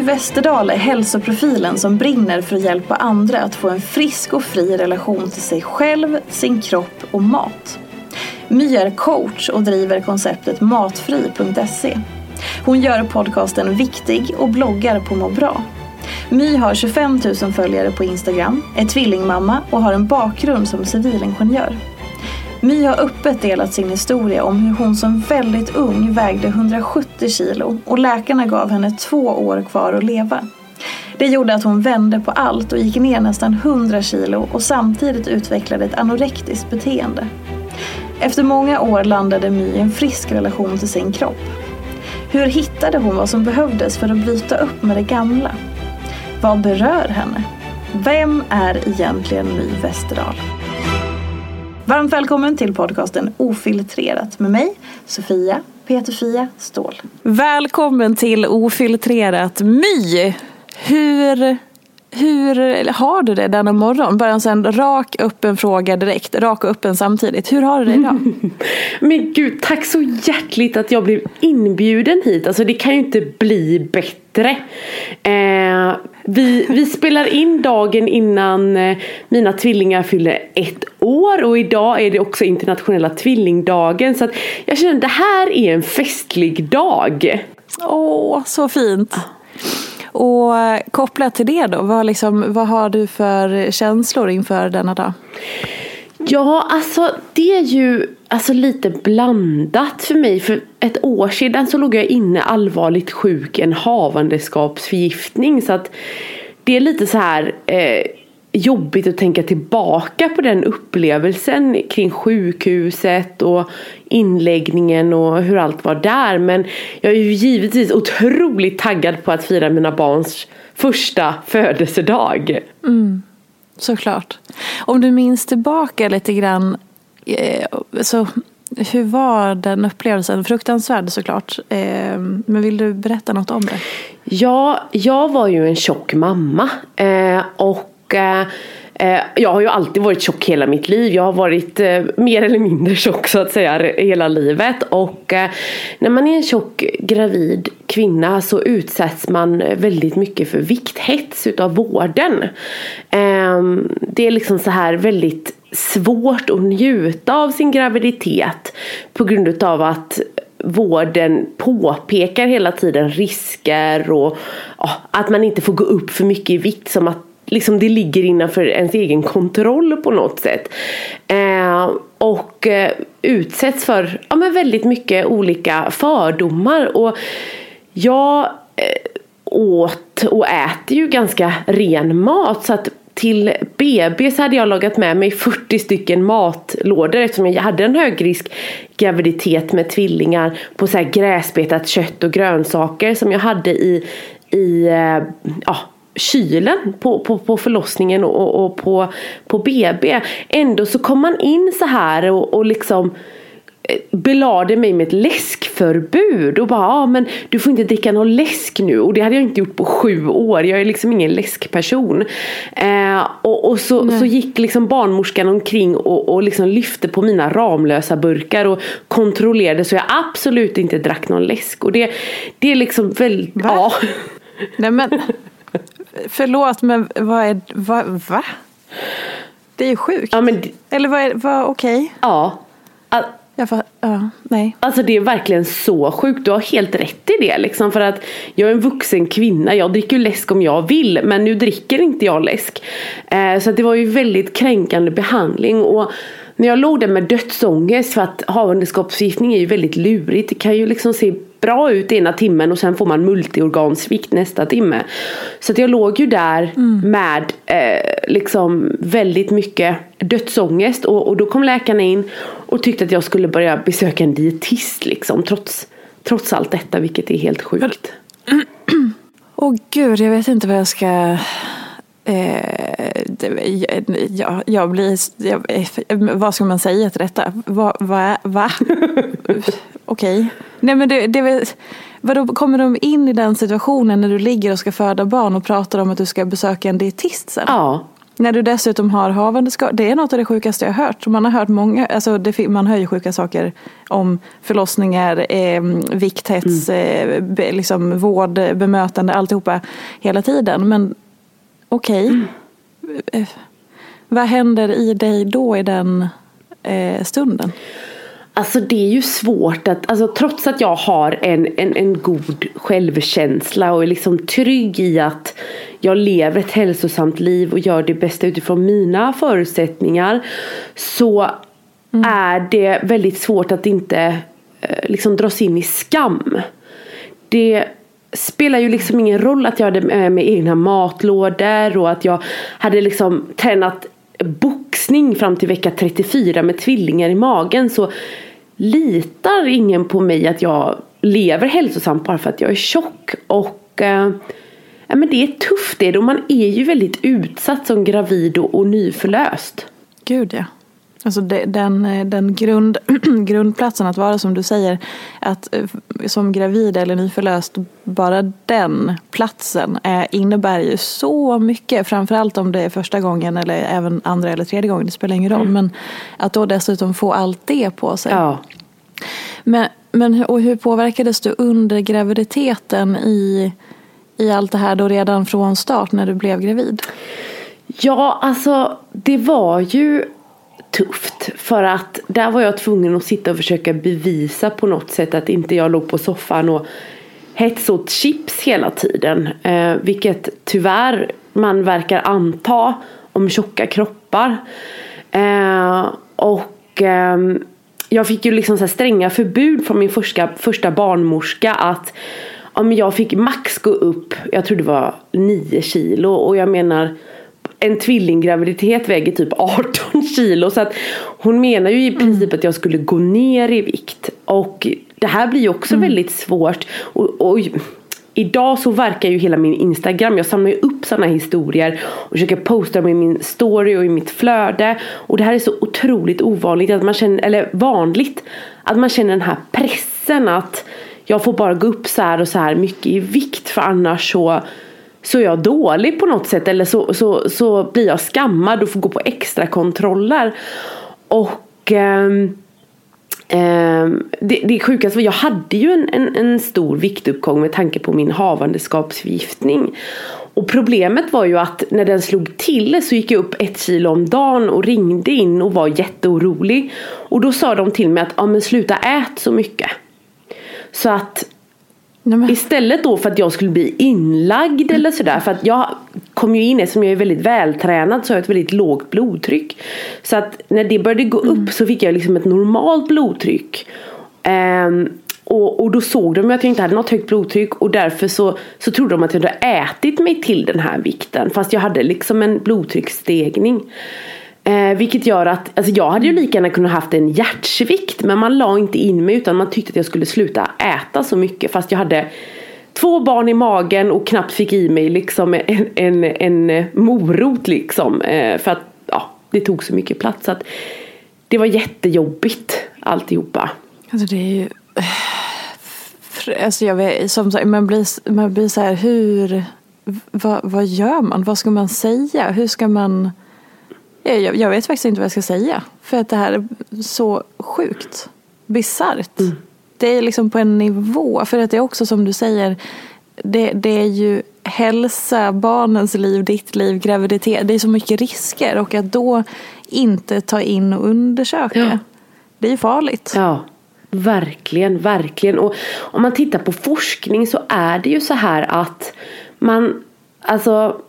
My Westerdahl är hälsoprofilen som brinner för att hjälpa andra att få en frisk och fri relation till sig själv, sin kropp och mat. My är coach och driver konceptet matfri.se. Hon gör podcasten Viktig och bloggar på Må bra. My har 25 000 följare på Instagram, är tvillingmamma och har en bakgrund som civilingenjör. My har öppet delat sin historia om hur hon som väldigt ung vägde 170 kilo och läkarna gav henne två år kvar att leva. Det gjorde att hon vände på allt och gick ner nästan 100 kilo och samtidigt utvecklade ett anorektiskt beteende. Efter många år landade My i en frisk relation till sin kropp. Hur hittade hon vad som behövdes för att bryta upp med det gamla? Vad berör henne? Vem är egentligen My Westerdahl? Varmt välkommen till podcasten Ofiltrerat med mig, Sofia Peterfia Ståhl. Välkommen till Ofiltrerat My! Hur, hur har du det denna morgon? Bara en rak öppen fråga direkt, rak och öppen samtidigt. Hur har du det idag? Men gud, tack så hjärtligt att jag blev inbjuden hit. Alltså det kan ju inte bli bättre. Eh, vi, vi spelar in dagen innan eh, mina tvillingar fyller ett år och idag är det också internationella tvillingdagen. Så jag känner att det här är en festlig dag. Åh, så fint. Och kopplat till det då, vad, liksom, vad har du för känslor inför denna dag? Ja, alltså det är ju alltså, lite blandat för mig. För ett år sedan så låg jag inne allvarligt sjuk en havandeskapsförgiftning. Så att det är lite så här eh, jobbigt att tänka tillbaka på den upplevelsen kring sjukhuset och inläggningen och hur allt var där. Men jag är ju givetvis otroligt taggad på att fira mina barns första födelsedag. Mm, såklart. Om du minns tillbaka lite grann eh, så hur var den upplevelsen? Fruktansvärd såklart. Eh, men vill du berätta något om det? Ja, jag var ju en tjock mamma. Eh, och eh, jag har ju alltid varit tjock hela mitt liv. Jag har varit eh, mer eller mindre tjock så att säga hela livet. Och eh, när man är en tjock gravid kvinna så utsätts man väldigt mycket för vikthets utav vården. Ehm, det är liksom så här väldigt svårt att njuta av sin graviditet på grund utav att vården påpekar hela tiden risker och att man inte får gå upp för mycket i vikt som att liksom det ligger innanför ens egen kontroll på något sätt. Eh, och eh, utsätts för ja, men väldigt mycket olika fördomar. Och jag eh, åt och äter ju ganska ren mat så att till BB så hade jag lagat med mig 40 stycken matlådor eftersom jag hade en högrisk graviditet med tvillingar på så här gräsbetat kött och grönsaker som jag hade i, i eh, ja, kylen på, på, på förlossningen och, och på, på BB. Ändå så kom man in så här och, och liksom belade mig med ett läskförbud och bara ja men du får inte dricka någon läsk nu och det hade jag inte gjort på sju år. Jag är liksom ingen läskperson. Eh, och, och så, så gick liksom barnmorskan omkring och, och liksom lyfte på mina Ramlösa burkar och kontrollerade så jag absolut inte drack någon läsk. Och det, det är liksom väldigt, Va? ja. Nej men, förlåt men vad är, vad, va? Det är ju sjukt. ja men, Eller vad är, vad, okej. ja. Al- Jag får, ja, nej. Alltså det är verkligen så sjukt. Du har helt rätt i det. Liksom, för att jag är en vuxen kvinna. Jag dricker ju läsk om jag vill. Men nu dricker inte jag läsk. Eh, så det var ju väldigt kränkande behandling. Och när jag låg där med dödsångest. För att havandeskapsförgiftning är ju väldigt lurigt. Det kan ju liksom se bra ut ena timmen och sen får man multiorgansvikt nästa timme. Så att jag låg ju där med eh, liksom väldigt mycket dödsångest och, och då kom läkarna in och tyckte att jag skulle börja besöka en dietist liksom trots, trots allt detta vilket är helt sjukt. Åh gud, jag vet inte vad jag ska... Eh, det, jag, blir... Jag, vad ska man säga till detta? Va? va, va? Okej. Nej men det, det väl- Vadå, kommer de in i den situationen när du ligger och ska föda barn och pratar om att du ska besöka en dietist sen? Ja, När du dessutom har havandeskap. Det är något av det sjukaste jag har hört. Man har hört många, alltså det, man hör ju sjuka saker om förlossningar, eh, vikthets, eh, be, liksom vård, bemötande, alltihopa hela tiden. Men okej. Eh, vad händer i dig då i den eh, stunden? Alltså det är ju svårt att, alltså trots att jag har en, en, en god självkänsla och är liksom trygg i att jag lever ett hälsosamt liv och gör det bästa utifrån mina förutsättningar så är det väldigt svårt att inte eh, liksom dras in i skam. Det spelar ju liksom ingen roll att jag hade eh, med mig egna matlådor och att jag hade liksom tränat boxning fram till vecka 34 med tvillingar i magen så litar ingen på mig att jag lever hälsosamt bara för att jag är tjock och eh, ja, men det är tufft det och man är ju väldigt utsatt som gravid och, och nyförlöst. Gud ja. Alltså den, eh, den grund, grundplatsen att vara som du säger, att eh, som gravid eller nyförlöst, bara den platsen är, innebär ju så mycket. Framförallt om det är första gången eller även andra eller tredje gången, det spelar ingen roll. Men att då dessutom få allt det på sig. Ja. Men, men och hur påverkades du under graviditeten i, i allt det här då redan från start när du blev gravid? Ja, alltså det var ju tufft. För att där var jag tvungen att sitta och försöka bevisa på något sätt att inte jag låg på soffan och hets åt chips hela tiden. Eh, vilket tyvärr man verkar anta om tjocka kroppar. Eh, och eh, jag fick ju liksom så här stränga förbud från min första, första barnmorska att om jag fick max gå upp, jag tror det var 9 kilo och jag menar en tvillinggraviditet väger typ 18 kilo. Så att hon menar ju i princip att jag skulle gå ner i vikt. Och det här blir ju också väldigt svårt. Och, och Idag så verkar ju hela min Instagram, jag samlar ju upp sådana historier och försöker posta dem i min story och i mitt flöde. Och det här är så otroligt ovanligt, att man känner, eller vanligt, att man känner den här pressen att jag får bara gå upp så här och så här mycket i vikt. För annars så, så är jag dålig på något sätt eller så, så, så blir jag skammad och får gå på extra kontroller. Och ehm, Ehm, det, det sjukaste var jag hade ju en, en, en stor viktuppgång med tanke på min havandeskapsförgiftning. Och problemet var ju att när den slog till så gick jag upp ett kilo om dagen och ringde in och var jätteorolig. Och då sa de till mig att ja, men sluta ät så mycket. Så att Nej, Istället då för att jag skulle bli inlagd eller sådär. För att jag kom ju in eftersom jag är väldigt vältränad så har jag ett väldigt lågt blodtryck. Så att när det började gå upp så fick jag liksom ett normalt blodtryck. Ehm, och, och då såg de att jag inte hade något högt blodtryck och därför så, så trodde de att jag hade ätit mig till den här vikten. Fast jag hade liksom en blodtrycksstegning. Eh, vilket gör att, alltså jag hade ju lika gärna kunnat haft en hjärtsvikt men man la inte in mig utan man tyckte att jag skulle sluta äta så mycket fast jag hade två barn i magen och knappt fick i mig liksom en, en, en morot liksom. Eh, för att ja, det tog så mycket plats. Så att det var jättejobbigt alltihopa. Alltså det är ju... Eh, alltså jag vet, som sagt, man blir, man blir så här, hur... Vad, vad gör man? Vad ska man säga? Hur ska man... Jag, jag vet faktiskt inte vad jag ska säga. För att det här är så sjukt. Bisarrt. Mm. Det är liksom på en nivå. För att det är också som du säger. Det, det är ju hälsa, barnens liv, ditt liv, graviditet. Det är så mycket risker. Och att då inte ta in och undersöka. Ja. Det är ju farligt. Ja. Verkligen, verkligen. Och om man tittar på forskning så är det ju så här att man, alltså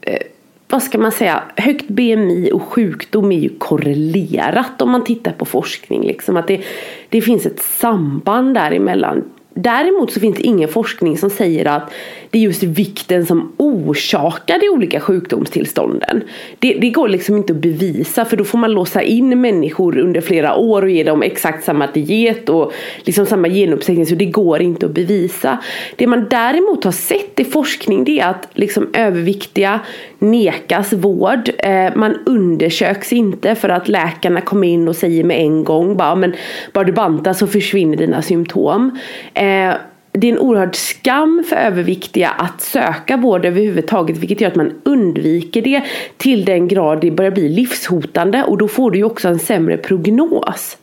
eh, vad ska man säga, högt BMI och sjukdom är ju korrelerat om man tittar på forskning. Liksom att det, det finns ett samband däremellan. Däremot så finns det ingen forskning som säger att det är just vikten som orsakar de olika sjukdomstillstånden. Det, det, går liksom inte att bevisa för då får man låsa in människor under flera år och ge dem exakt samma diet och liksom samma genuppsättning så det går inte att bevisa. Det man däremot har sett i forskning det är att liksom överviktiga nekas vård. Eh, man undersöks inte för att läkarna kommer in och säger med en gång bara, men bara du bantar så försvinner dina symptom. Eh, det är en oerhörd skam för överviktiga att söka vård överhuvudtaget vilket gör att man undviker det till den grad det börjar bli livshotande och då får du ju också en sämre prognos.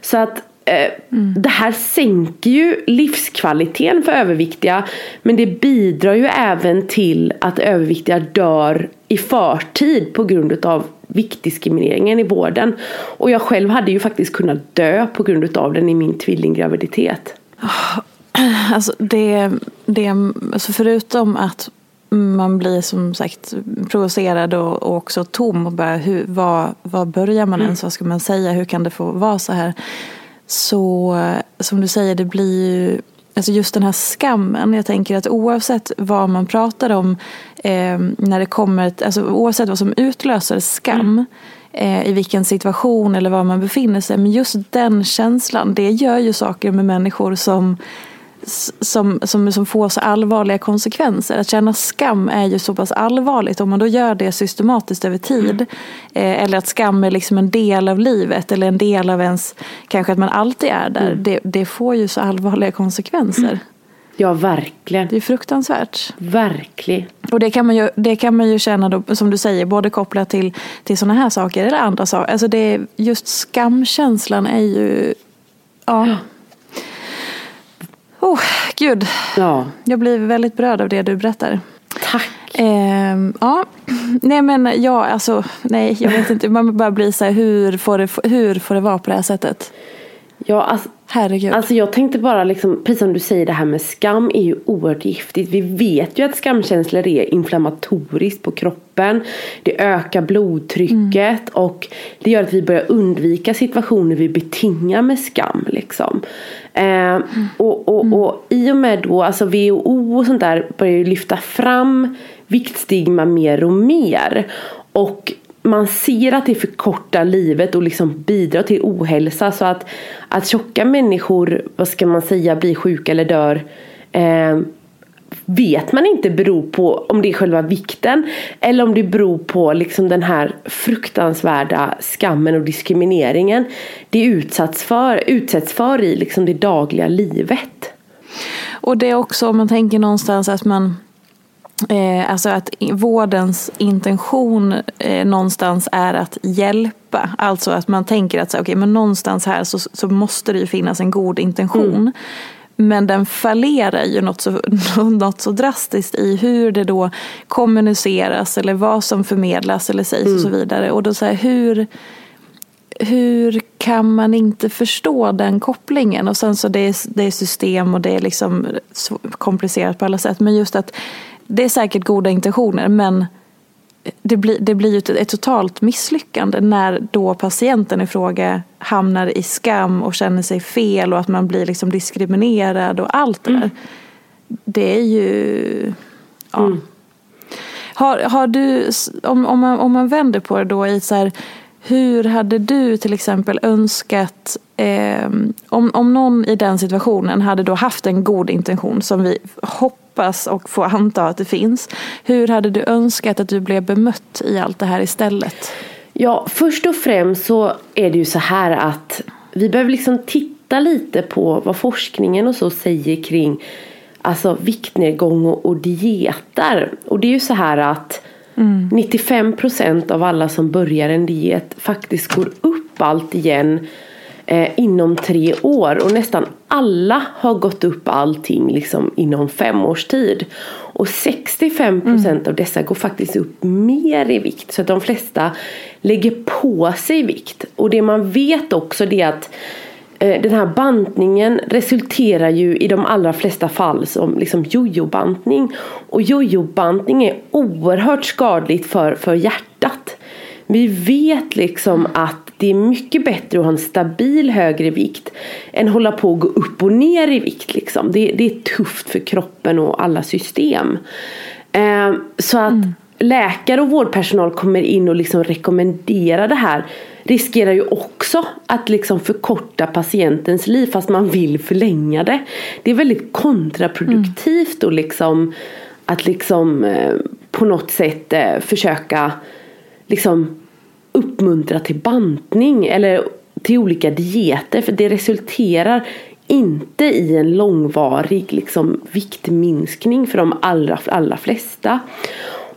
Så att Mm. Det här sänker ju livskvaliteten för överviktiga men det bidrar ju även till att överviktiga dör i förtid på grund av viktdiskrimineringen i vården. Och jag själv hade ju faktiskt kunnat dö på grund av den i min tvillinggraviditet. Alltså det, det, alltså förutom att man blir som sagt provocerad och, och också tom och bara hur, vad, vad börjar man mm. ens, vad ska man säga, hur kan det få vara så här? Så som du säger, det blir ju Alltså just den här skammen. Jag tänker att oavsett vad man pratar om eh, när det kommer, alltså oavsett vad som utlöser skam mm. Eh, i vilken situation eller var man befinner sig. Men just den känslan, det gör ju saker med människor som som, som, som får så allvarliga konsekvenser. Att känna skam är ju så pass allvarligt. Om man då gör det systematiskt över tid. Mm. Eh, eller att skam är liksom en del av livet. Eller en del av ens, kanske att man alltid är där. Mm. Det, det, får ju så allvarliga konsekvenser. Mm. Ja, verkligen. Det är fruktansvärt. Verkligen. Och det kan man ju, det kan man ju känna, då, som du säger, både kopplat till, till sådana här saker eller andra saker. Alltså det, just skamkänslan är ju... Ja. ja. Oh, gud. Ja. Jag blir väldigt berörd av det du berättar. Tack. Eh, ja, nej men ja, alltså nej, jag vet inte. Man bara blir så här, hur får, det, hur får det vara på det här sättet? Ja, alltså, Herregud. Alltså jag tänkte bara, liksom, precis som du säger, det här med skam är ju oerhört giftigt. Vi vet ju att skamkänslor är inflammatoriskt på kroppen. Det ökar blodtrycket mm. och det gör att vi börjar undvika situationer vi betingar med skam. Liksom. Eh, mm. och, och, mm. och i och med då, alltså WHO och sånt där börjar ju lyfta fram viktstigma mer och mer. Och man ser att det förkortar livet och liksom bidrar till ohälsa. Så att, att tjocka människor, vad ska man säga, blir sjuka eller dör eh, vet man inte beror på om det är själva vikten eller om det beror på liksom den här fruktansvärda skammen och diskrimineringen det utsätts för, utsätts för i liksom det dagliga livet. Och det är också om man tänker någonstans att man Eh, alltså att vårdens intention eh, någonstans är att hjälpa. Alltså att man tänker att okay, men någonstans här så, så måste det ju finnas en god intention. Mm. Men den fallerar ju något så, något så drastiskt i hur det då kommuniceras eller vad som förmedlas eller sägs mm. och så mm. vidare. Och då så här, hur, hur kan man inte förstå den kopplingen? Och sen så det är, det är system och det är liksom komplicerat på alla sätt. Men just att det är säkert goda intentioner men det blir, det blir ju ett, ett totalt misslyckande när då patienten i fråga hamnar i skam och känner sig fel och att man blir liksom diskriminerad och allt det där. Det är ju... Ja. Mm. Har, har du, om, om, man, om man vänder på det då i så här, hur hade du till exempel önskat eh, om, om någon i den situationen hade då haft en god intention som vi hoppas och får anta att det finns. Hur hade du önskat att du blev bemött i allt det här istället? Ja, först och främst så är det ju så här att vi behöver liksom titta lite på vad forskningen och så säger kring alltså viktnedgång och, och dieter. Och det är ju så här att mm. 95 procent av alla som börjar en diet faktiskt går upp allt igen eh, inom tre år och nästan alla har gått upp allting liksom inom fem års tid. Och 65 procent mm. av dessa går faktiskt upp mer i vikt så att de flesta lägger på sig vikt. Och det man vet också det är att den här bantningen resulterar ju i de allra flesta fall som liksom jojo-bantning. Och jojo-bantning är oerhört skadligt för, för hjärtat. Vi vet liksom att det är mycket bättre att ha en stabil högre vikt än hålla på att gå upp och ner i vikt. Liksom. Det, det är tufft för kroppen och alla system. Eh, så att mm. läkare och vårdpersonal kommer in och liksom rekommenderar det här riskerar ju också att liksom förkorta patientens liv fast man vill förlänga det. Det är väldigt kontraproduktivt mm. liksom, att liksom eh, på något sätt eh, försöka liksom uppmuntra till bantning eller till olika dieter för det resulterar inte i en långvarig liksom, viktminskning för de allra, allra flesta.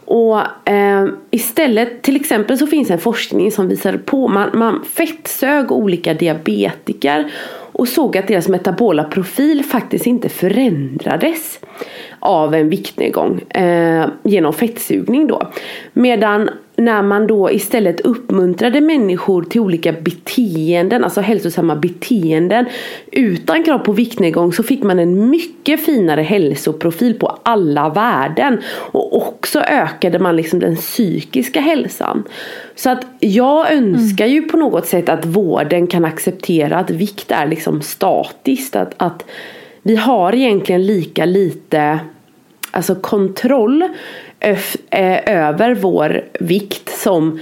Och eh, istället, till exempel så finns en forskning som visar på man, man fettsög olika diabetiker och såg att deras metabola profil faktiskt inte förändrades av en viktnedgång eh, genom fettsugning då. Medan när man då istället uppmuntrade människor till olika beteenden, alltså hälsosamma beteenden utan krav på viktnedgång så fick man en mycket finare hälsoprofil på alla värden och också ökade man liksom den psykiska hälsan. Så att jag önskar ju på något sätt att vården kan acceptera att vikt är liksom statiskt, att, att vi har egentligen lika lite alltså kontroll Eh, över vår vikt som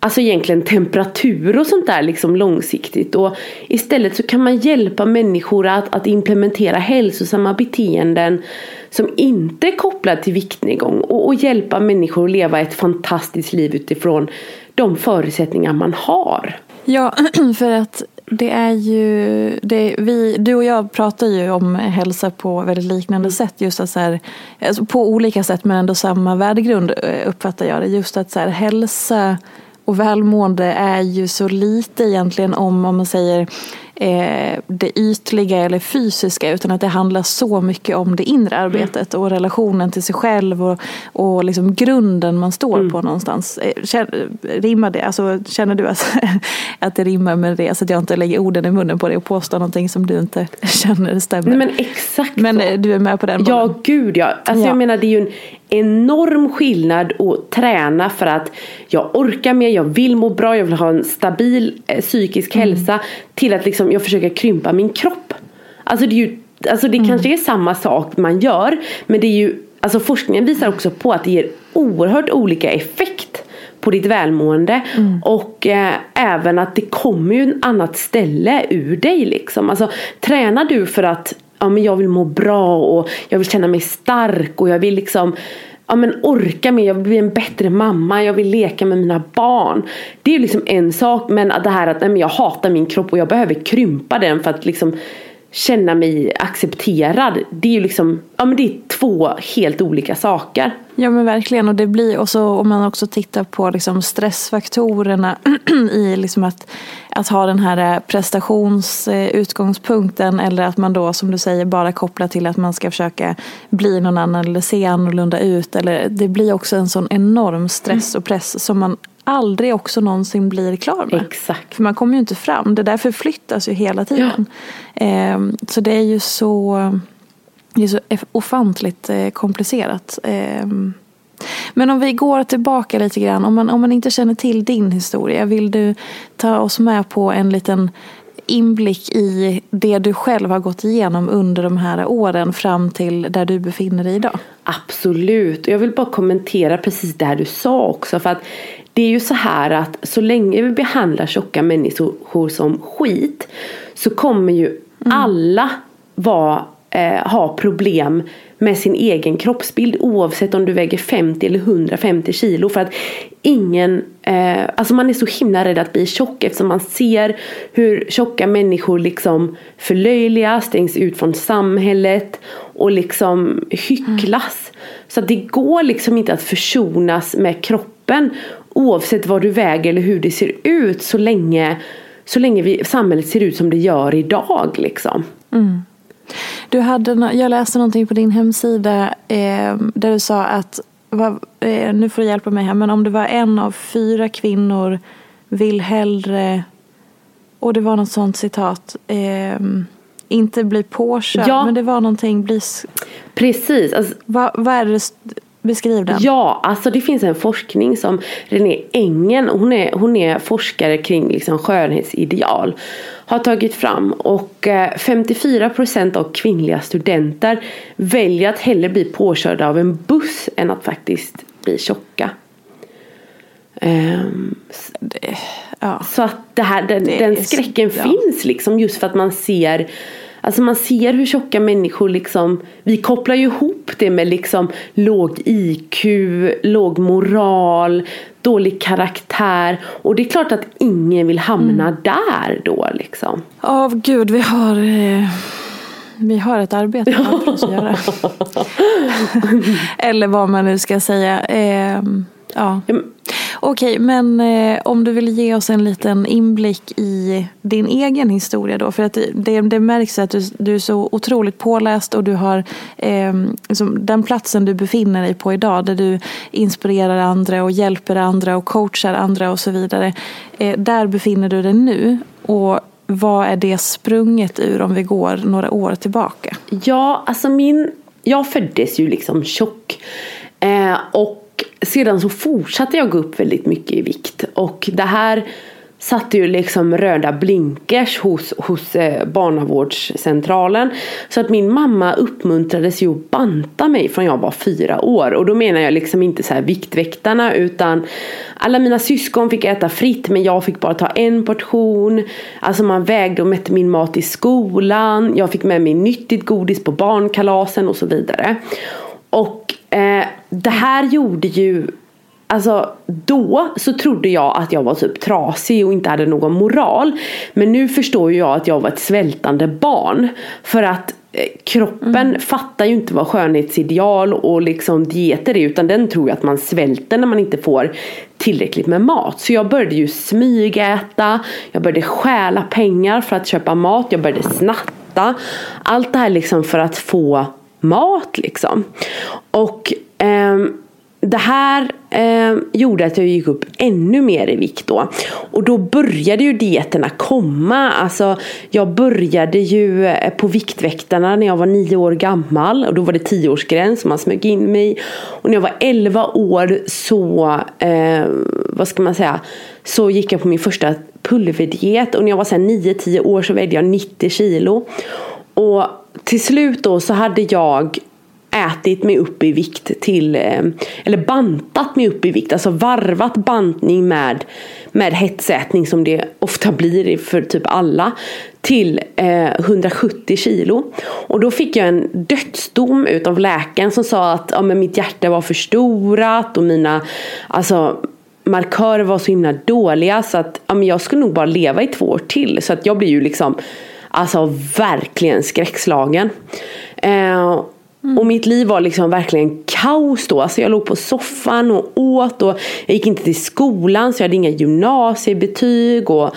Alltså egentligen temperatur och sånt där liksom långsiktigt. Och istället så kan man hjälpa människor att, att implementera hälsosamma beteenden som inte är kopplade till viktnedgång. Och, och hjälpa människor att leva ett fantastiskt liv utifrån de förutsättningar man har. Ja, för att det är ju, det, vi, du och jag pratar ju om hälsa på väldigt liknande sätt. Just att så här, alltså på olika sätt men ändå samma värdegrund eh, uppfattar jag det. Just att så här, hälsa och välmående är ju så lite egentligen om, om man säger eh, det ytliga eller fysiska utan att det handlar så mycket om det inre mm. arbetet mm. och relationen till sig själv och, och liksom grunden man står mm. på någonstans. Eh, känner, rimmar det? Alltså, känner du att, att det rimmar med det så att jag inte lägger orden i munnen på dig och påstår någonting som du inte känner stämmer? Nej, men exakt Men så. Eh, du är med på den bollen? Ja, gud ja. Alltså, ja. Jag menar det är ju en enorm skillnad att träna för att jag orkar mer, jag vill må bra, jag vill ha en stabil eh, psykisk mm. hälsa till att liksom jag försöker krympa min kropp. Alltså det, är ju, alltså det mm. kanske är samma sak man gör men det är ju, alltså forskningen visar också på att det ger oerhört olika effekt på ditt välmående mm. och eh, även att det kommer ju ett annat ställe ur dig liksom. Alltså tränar du för att ja, men jag vill må bra och jag vill känna mig stark och jag vill liksom ja, men orka mer, jag vill bli en bättre mamma, jag vill leka med mina barn. Det är liksom en sak men det här att nej, men jag hatar min kropp och jag behöver krympa den för att liksom känna mig accepterad. Det är ju liksom, ja men det är två helt olika saker. Ja men verkligen och det blir också om man också tittar på liksom stressfaktorerna i liksom att, att ha den här prestationsutgångspunkten eller att man då som du säger bara kopplar till att man ska försöka bli någon annan eller se annorlunda ut. Eller, det blir också en sån enorm stress och press som man aldrig också någonsin blir klar med. Exakt. För man kommer ju inte fram. Det där förflyttas ju hela tiden. Ja. Ehm, så det är ju så, det är så ofantligt eh, komplicerat. Ehm, Men om vi går tillbaka lite grann, om man, om man inte känner till din historia, vill du ta oss med på en liten inblick i det du själv har gått igenom under de här åren fram till där du befinner dig idag? Absolut, jag vill bara kommentera precis det här du sa också. För att det är ju så här att så länge vi behandlar tjocka människor som skit så kommer ju mm. alla vara, eh, ha problem med sin egen kroppsbild oavsett om du väger 50 eller 150 kilo. För att ingen, eh, alltså man är så himla rädd att bli tjock eftersom man ser hur tjocka människor liksom förlöjligas, stängs ut från samhället och liksom hycklas. Mm. Så det går liksom inte att försonas med kroppen oavsett vad du väger eller hur det ser ut så länge, så länge vi, samhället ser ut som det gör idag. Liksom. Mm. Du hade, jag läste någonting på din hemsida eh, där du sa att, vad, eh, nu får du hjälpa mig här, men om det var en av fyra kvinnor vill hellre, och det var något sånt citat, eh, inte bli påkörd, ja. men det var någonting, bli... Precis. Alltså, vad, vad är det Beskriv den. Ja, alltså det finns en forskning som René Engen, hon är, hon är forskare kring liksom skönhetsideal, har tagit fram. Och 54% eh, av kvinnliga studenter väljer att hellre bli påkörda av en buss än att faktiskt bli tjocka. Um, det, ja. Så att det här, den, det den skräcken ja. finns liksom just för att man ser Alltså man ser hur tjocka människor liksom, vi kopplar ju ihop det med liksom låg IQ, låg moral, dålig karaktär. Och det är klart att ingen vill hamna mm. där då liksom. Ja, oh, gud vi har eh... Vi har ett arbete framför oss att göra. Eller vad man nu ska säga. Eh, ja. Okej, men eh, om du vill ge oss en liten inblick i din egen historia då. För att det, det märks att du, du, är så otroligt påläst och du har eh, liksom, den platsen du befinner dig på idag. Där du inspirerar andra och hjälper andra och coachar andra och så vidare. Eh, där befinner du dig nu. Och vad är det sprunget ur om vi går några år tillbaka? Ja, alltså min... Jag föddes ju liksom tjock. Eh, och sedan så fortsatte jag gå upp väldigt mycket i vikt. Och det här satte ju liksom röda blinkers hos, hos eh, barnavårdscentralen. Så att min mamma uppmuntrades ju att banta mig från jag var fyra år. Och då menar jag liksom inte så här Viktväktarna utan alla mina syskon fick äta fritt men jag fick bara ta en portion. Alltså man vägde och mätte min mat i skolan. Jag fick med mig nyttigt godis på barnkalasen och så vidare. Och eh, det här gjorde ju Alltså då så trodde jag att jag var typ trasig och inte hade någon moral. Men nu förstår jag att jag var ett svältande barn. För att eh, kroppen mm. fattar ju inte vad skönhetsideal och liksom dieter är. Utan den tror ju att man svälter när man inte får tillräckligt med mat. Så jag började ju smygäta. Jag började stjäla pengar för att köpa mat. Jag började snatta. Allt det här liksom för att få mat liksom. Och eh, det här eh, gjorde att jag gick upp ännu mer i vikt då. Och då började ju dieterna komma. Alltså, jag började ju eh, på Viktväktarna när jag var nio år gammal. Och då var det tioårsgräns som man smög in mig. Och när jag var elva år så, eh, vad ska man säga, så gick jag på min första pulverdiet. Och när jag var 9-10 år så vägde jag 90 kilo. Och till slut då så hade jag ätit mig upp i vikt till, eh, eller bantat mig upp i vikt, alltså varvat bantning med, med hetsätning som det ofta blir för typ alla till eh, 170 kilo. Och då fick jag en dödsdom utav läkaren som sa att ja, men mitt hjärta var förstorat och mina alltså, markörer var så himla dåliga så att ja, men jag skulle nog bara leva i två år till. Så att jag blir ju liksom Alltså verkligen skräckslagen. Eh, Mm. Och mitt liv var liksom verkligen kaos då. Alltså jag låg på soffan och åt och jag gick inte till skolan så jag hade inga gymnasiebetyg. Och,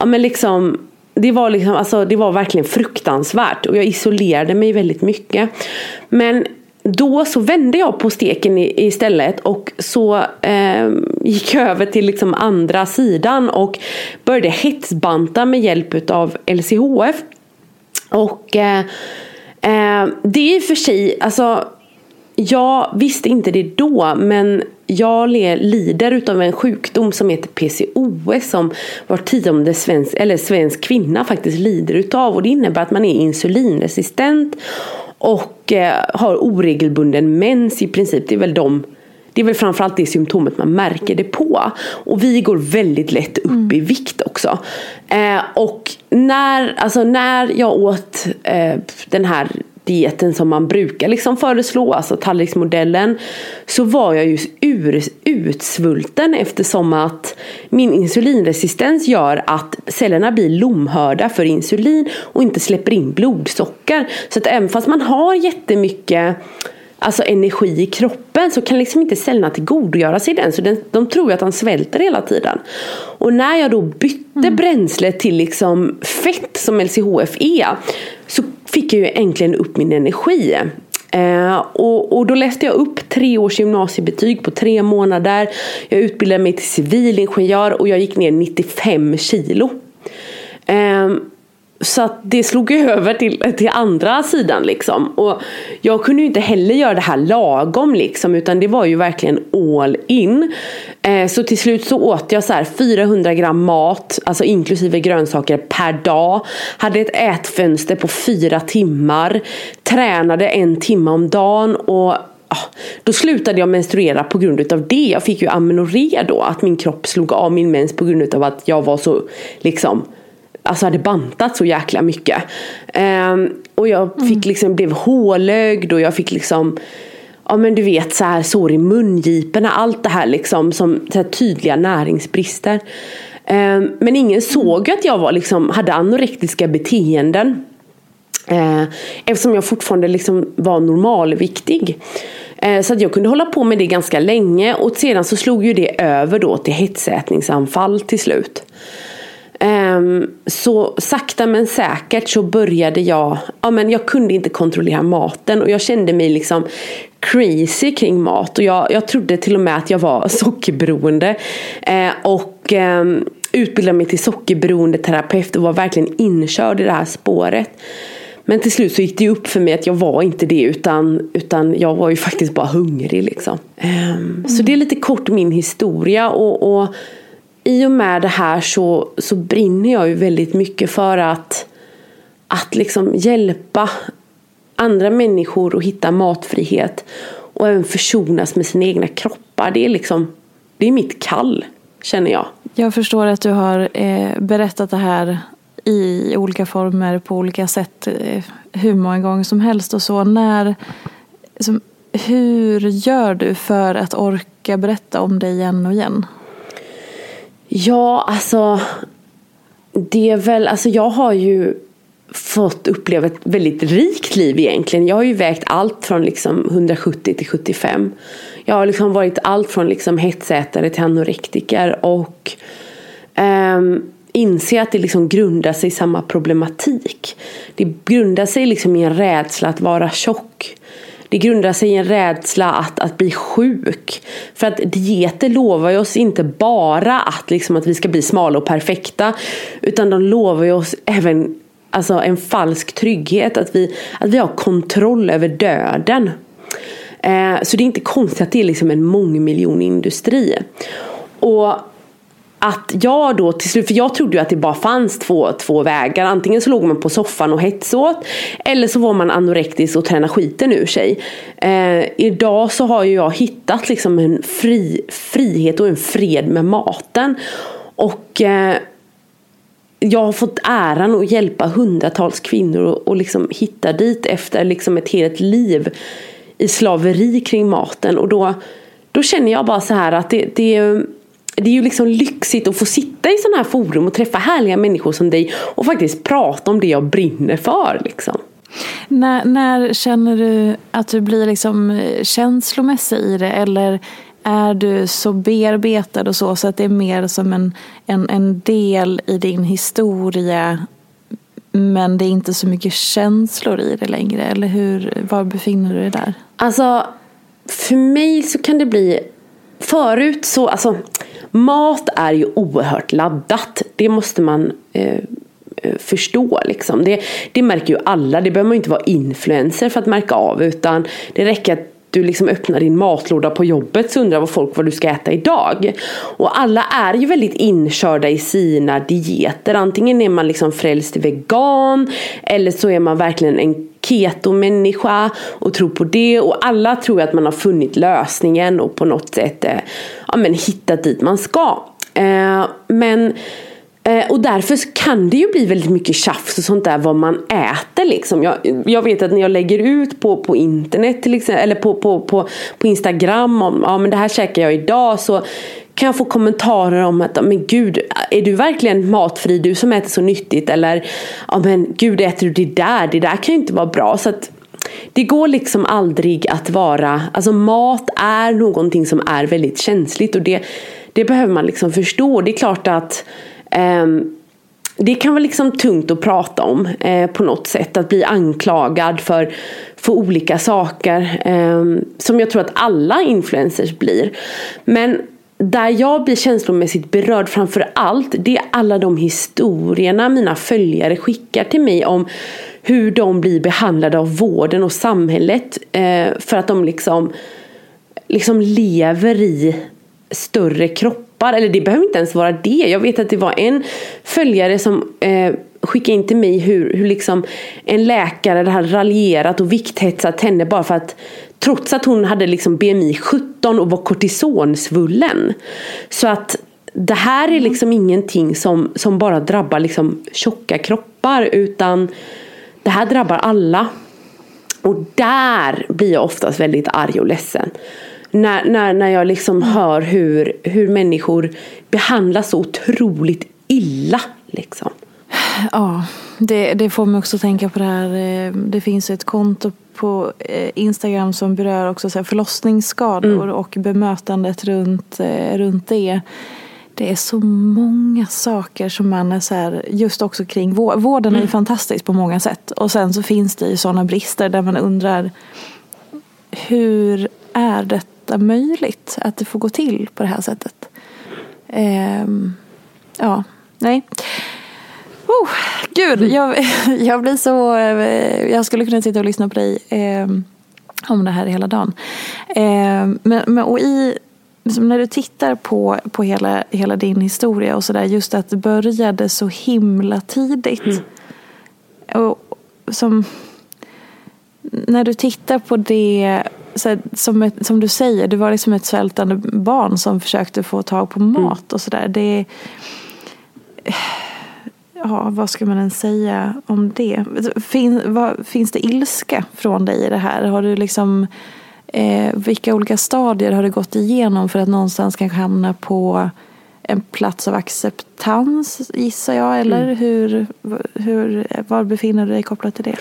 ja, men liksom, det, var liksom, alltså, det var verkligen fruktansvärt och jag isolerade mig väldigt mycket. Men då så vände jag på steken istället och så eh, gick jag över till liksom andra sidan och började hetsbanta med hjälp av LCHF. Och eh, eh, det är för sig, alltså jag visste inte det då men jag lider utav en sjukdom som heter PCOS som var tionde svensk, eller svensk kvinna faktiskt lider utav. Och det innebär att man är insulinresistent och eh, har oregelbunden mens i princip. Det är väl de det är väl framförallt det symptomet man märker det på. Och vi går väldigt lätt upp mm. i vikt också. Eh, och när, alltså när jag åt eh, den här dieten som man brukar liksom föreslå, alltså tallriksmodellen, så var jag ju ur, utsvulten eftersom att min insulinresistens gör att cellerna blir lomhörda för insulin och inte släpper in blodsocker. Så att även fast man har jättemycket alltså energi i kroppen så kan liksom inte cellerna tillgodogöra sig den. Så den, de tror ju att han svälter hela tiden. Och när jag då bytte mm. bränsle till liksom fett som LCHF är så fick jag ju äntligen upp min energi. Eh, och, och, då läste jag upp tre års gymnasiebetyg på tre månader. Jag utbildade mig till civilingenjör och jag gick ner 95 kilo. Eh, så att det slog över till, till andra sidan liksom. Och jag kunde ju inte heller göra det här lagom liksom. Utan det var ju verkligen all in. Eh, så till slut så åt jag så här 400 gram mat. Alltså inklusive grönsaker per dag. Hade ett ätfönster på fyra timmar. Tränade en timme om dagen. Och ah, då slutade jag menstruera på grund av det. Jag fick ju amenorré då. Att min kropp slog av min mens på grund av att jag var så liksom alltså hade bantat så jäkla mycket. Um, och jag fick mm. liksom, blev hålögd och jag fick liksom Ja men du vet så här sår i mungiporna, allt det här liksom som här, tydliga näringsbrister. Um, men ingen såg att jag var, liksom, hade anorektiska beteenden. Uh, eftersom jag fortfarande liksom var normalviktig. Uh, så att jag kunde hålla på med det ganska länge och sedan så slog ju det över då till hetsätningsanfall till slut. Ehm, så sakta men säkert så började jag, ja men jag kunde inte kontrollera maten och jag kände mig liksom crazy kring mat och jag, jag trodde till och med att jag var sockerberoende. Ehm, och ehm, utbildade mig till sockerberoende terapeut och var verkligen inkörd i det här spåret. Men till slut så gick det upp för mig att jag var inte det utan, utan jag var ju faktiskt bara hungrig liksom. Mm. Så det är lite kort min historia och, och i och med det här så, så brinner jag ju väldigt mycket för att, att liksom hjälpa andra människor att hitta matfrihet och även försonas med sina egna kroppar. Det är liksom det är mitt kall, känner jag. Jag förstår att du har eh, berättat det här i olika former på olika sätt eh, hur många gånger som helst och så. När, liksom, hur gör du för att orka berätta om det igen och igen? Ja, alltså det är väl, alltså jag har ju fått uppleva ett väldigt rikt liv egentligen. Jag har ju vägt allt från liksom 170 till 75. Jag har liksom varit allt från liksom hetsätare till anorektiker och ehm, um, inse att det liksom grundar sig i samma problematik. Det grundar sig liksom i en rädsla att vara tjock. Det grundar sig i en rädsla att, att bli sjuk. För att dieter lovar ju oss inte bara att, liksom, att vi ska bli smala och perfekta. Utan de lovar ju oss även alltså, en falsk trygghet. Att vi, att vi har kontroll över döden. Eh, så det är inte konstigt att det är liksom en mångmiljonindustri. Och att jag då till slut, för jag trodde ju att det bara fanns två, två vägar. Antingen så låg man på soffan och hetsåt. Eller så var man anorektisk och tränade skiten ur sig. Eh, idag så har ju jag hittat liksom en fri, frihet och en fred med maten. Och eh, jag har fått äran att hjälpa hundratals kvinnor och, och liksom hitta dit efter liksom ett helt liv i slaveri kring maten. Och då, då känner jag bara så här att det, det det är ju liksom lyxigt att få sitta i sådana här forum och träffa härliga människor som dig och faktiskt prata om det jag brinner för. Liksom. När, när känner du att du blir liksom eh, känslomässig i det eller är du så bearbetad och så så att det är mer som en, en, en del i din historia men det är inte så mycket känslor i det längre? Eller hur, var befinner du dig där? Alltså, för mig så kan det bli Förut så, alltså mat är ju oerhört laddat. Det måste man eh, eh förstå liksom. Det, det märker ju alla. Det behöver man inte vara influencer för att märka av utan det räcker att du liksom öppnar din matlåda på jobbet så undrar vad folk vad du ska äta idag. Och alla är ju väldigt inkörda i sina dieter. Antingen är man liksom frälst vegan eller så är man verkligen en ketomänniska och tror på det. Och alla tror att man har funnit lösningen och på något sätt eh, ja, men hittat dit man ska. Eh, men Eh, och därför kan det ju bli väldigt mycket tjafs och sånt där vad man äter liksom. Jag, jag vet att när jag lägger ut på, på internet till exempel, eller på, på, på, på Instagram om ja, men det här käkar jag idag så kan jag få kommentarer om att men gud, är du verkligen matfri du som äter så nyttigt? Eller ja men gud, äter du det där? Det där kan ju inte vara bra. Så att, det går liksom aldrig att vara, alltså mat är någonting som är väldigt känsligt och det, det behöver man liksom förstå. Det är klart att eh, det kan vara liksom tungt att prata om eh, på något sätt. Att bli anklagad för, för olika saker. Eh, som jag tror att alla influencers blir. Men där jag blir känslomässigt berörd framför allt. Det är alla de historierna mina följare skickar till mig om hur de blir behandlade av vården och samhället. Eh, för att de liksom, liksom lever i större kroppar kroppar. Eller det behöver inte ens vara det. Jag vet att det var en följare som eh, skickade in till mig hur, hur liksom en läkare hade raljerat och vikthetsat henne bara för att trots att hon hade liksom BMI 17 och var kortisonsvullen. Så att det här är liksom ingenting som, som bara drabbar liksom tjocka kroppar utan det här drabbar alla. Och där blir jag oftast väldigt arg och ledsen när, när, när jag liksom hör hur, hur människor behandlas så otroligt illa. Liksom. Ja, det, det får mig också tänka på det här. Eh, det finns ett konto på eh, Instagram som berör också så förlossningsskador mm. och bemötandet runt, eh, runt det. Det är så många saker som man är så här, just också kring vården. är mm. fantastisk på många sätt. Och sen så finns det ju sådana brister där man undrar hur är det detta möjligt? Att det får gå till på det här sättet? Um, ja, nej. Oh, gud, mm. jag, jag blir så... Eh, jag skulle kunna sitta och lyssna på dig eh, om det här hela dagen. Eh, men, men, och i, liksom när du tittar på, på hela, hela din historia och sådär, just att det började så himla tidigt. Mm. Och som, när du tittar på det så som, ett, som du säger, du var liksom ett svältande barn som försökte få tag på mm. mat och sådär. Det Ja, vad ska man ens säga om det? Fin, vad, finns det ilska från dig i det här? Har du liksom eh, Vilka olika stadier har du gått igenom för att någonstans kanske hamna på en plats av acceptans gissar jag? Eller mm. hur, hur, var befinner du dig kopplat till det?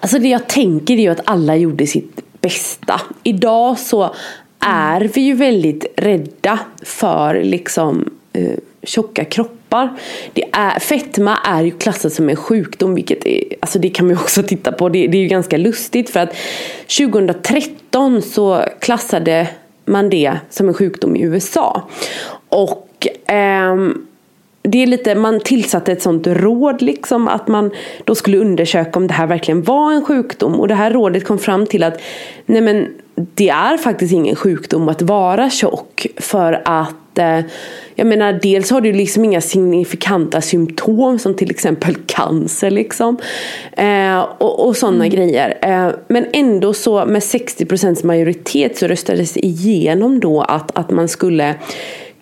Alltså det jag tänker är ju att alla gjorde sitt bästa. Idag så är vi ju väldigt rädda för liksom eh, tjocka kroppar. Det är, fetma är ju klassat som en sjukdom vilket är, alltså det kan man ju också titta på. Det, det är ju ganska lustigt för att 2013 så klassade man det som en sjukdom i USA. Och ehm, det är lite, man tillsatte ett sånt råd liksom att man då skulle undersöka om det här verkligen var en sjukdom och det här rådet kom fram till att nej men det är faktiskt ingen sjukdom att vara tjock för att eh, jag menar dels har du liksom inga signifikanta symptom som till exempel cancer liksom eh, och, och sådana mm. grejer eh, men ändå så med 60% majoritet så röstades igenom då att, att man skulle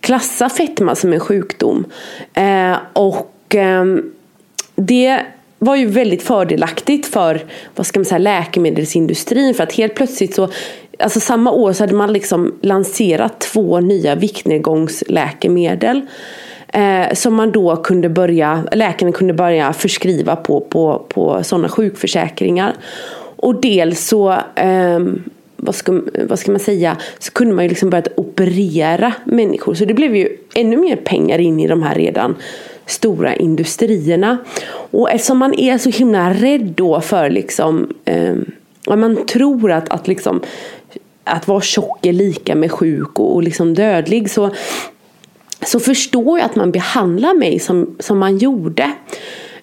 klassa fetma som en sjukdom. Eh, och eh, det var ju väldigt fördelaktigt för vad ska man säga, läkemedelsindustrin för att helt plötsligt så Alltså samma år så hade man liksom lanserat två nya viktnedgångsläkemedel. Eh, som man då kunde börja, läkaren kunde börja förskriva på, på, på sådana sjukförsäkringar. Och dels så eh, vad ska, vad ska man säga, så kunde man ju liksom börjat operera människor. Så det blev ju ännu mer pengar in i de här redan stora industrierna. Och eftersom man är så himla rädd då för liksom, eh, man tror att, att liksom att vara tjock är lika med sjuk och, och liksom dödlig så, så förstår jag att man behandlar mig som, som man gjorde.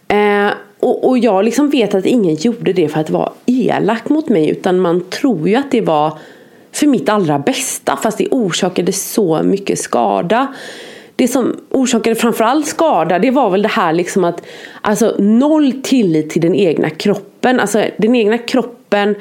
Eh, och, och jag liksom vet att ingen gjorde det för att vara elak mot mig utan man tror ju att det var för mitt allra bästa fast det orsakade så mycket skada. Det som orsakade framförallt skada det var väl det här liksom att alltså noll tillit till den egna kroppen. Alltså den egna kroppen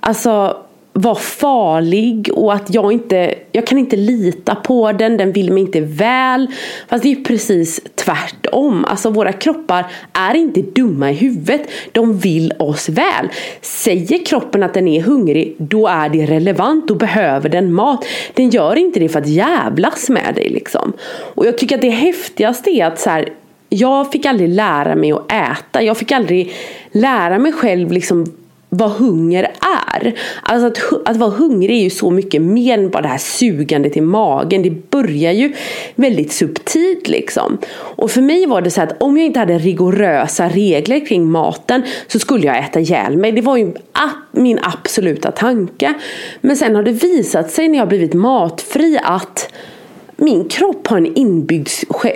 Alltså var farlig och att jag inte, jag kan inte lita på den, den vill mig inte väl. Fast det är precis tvärtom. Alltså våra kroppar är inte dumma i huvudet, de vill oss väl. Säger kroppen att den är hungrig, då är det relevant, då behöver den mat. Den gör inte det för att jävlas med dig liksom. Och jag tycker att det häftigaste är att så här, jag fick aldrig lära mig att äta. Jag fick aldrig lära mig själv liksom vad hunger är. Alltså att, att vara hungrig är ju så mycket mer än bara det här sugandet i magen. Det börjar ju väldigt subtilt liksom. Och för mig var det så att om jag inte hade rigorösa regler kring maten så skulle jag äta ihjäl mig. Det var ju min absoluta tanke. Men sen har det visat sig när jag blivit matfri att min kropp har en inbyggd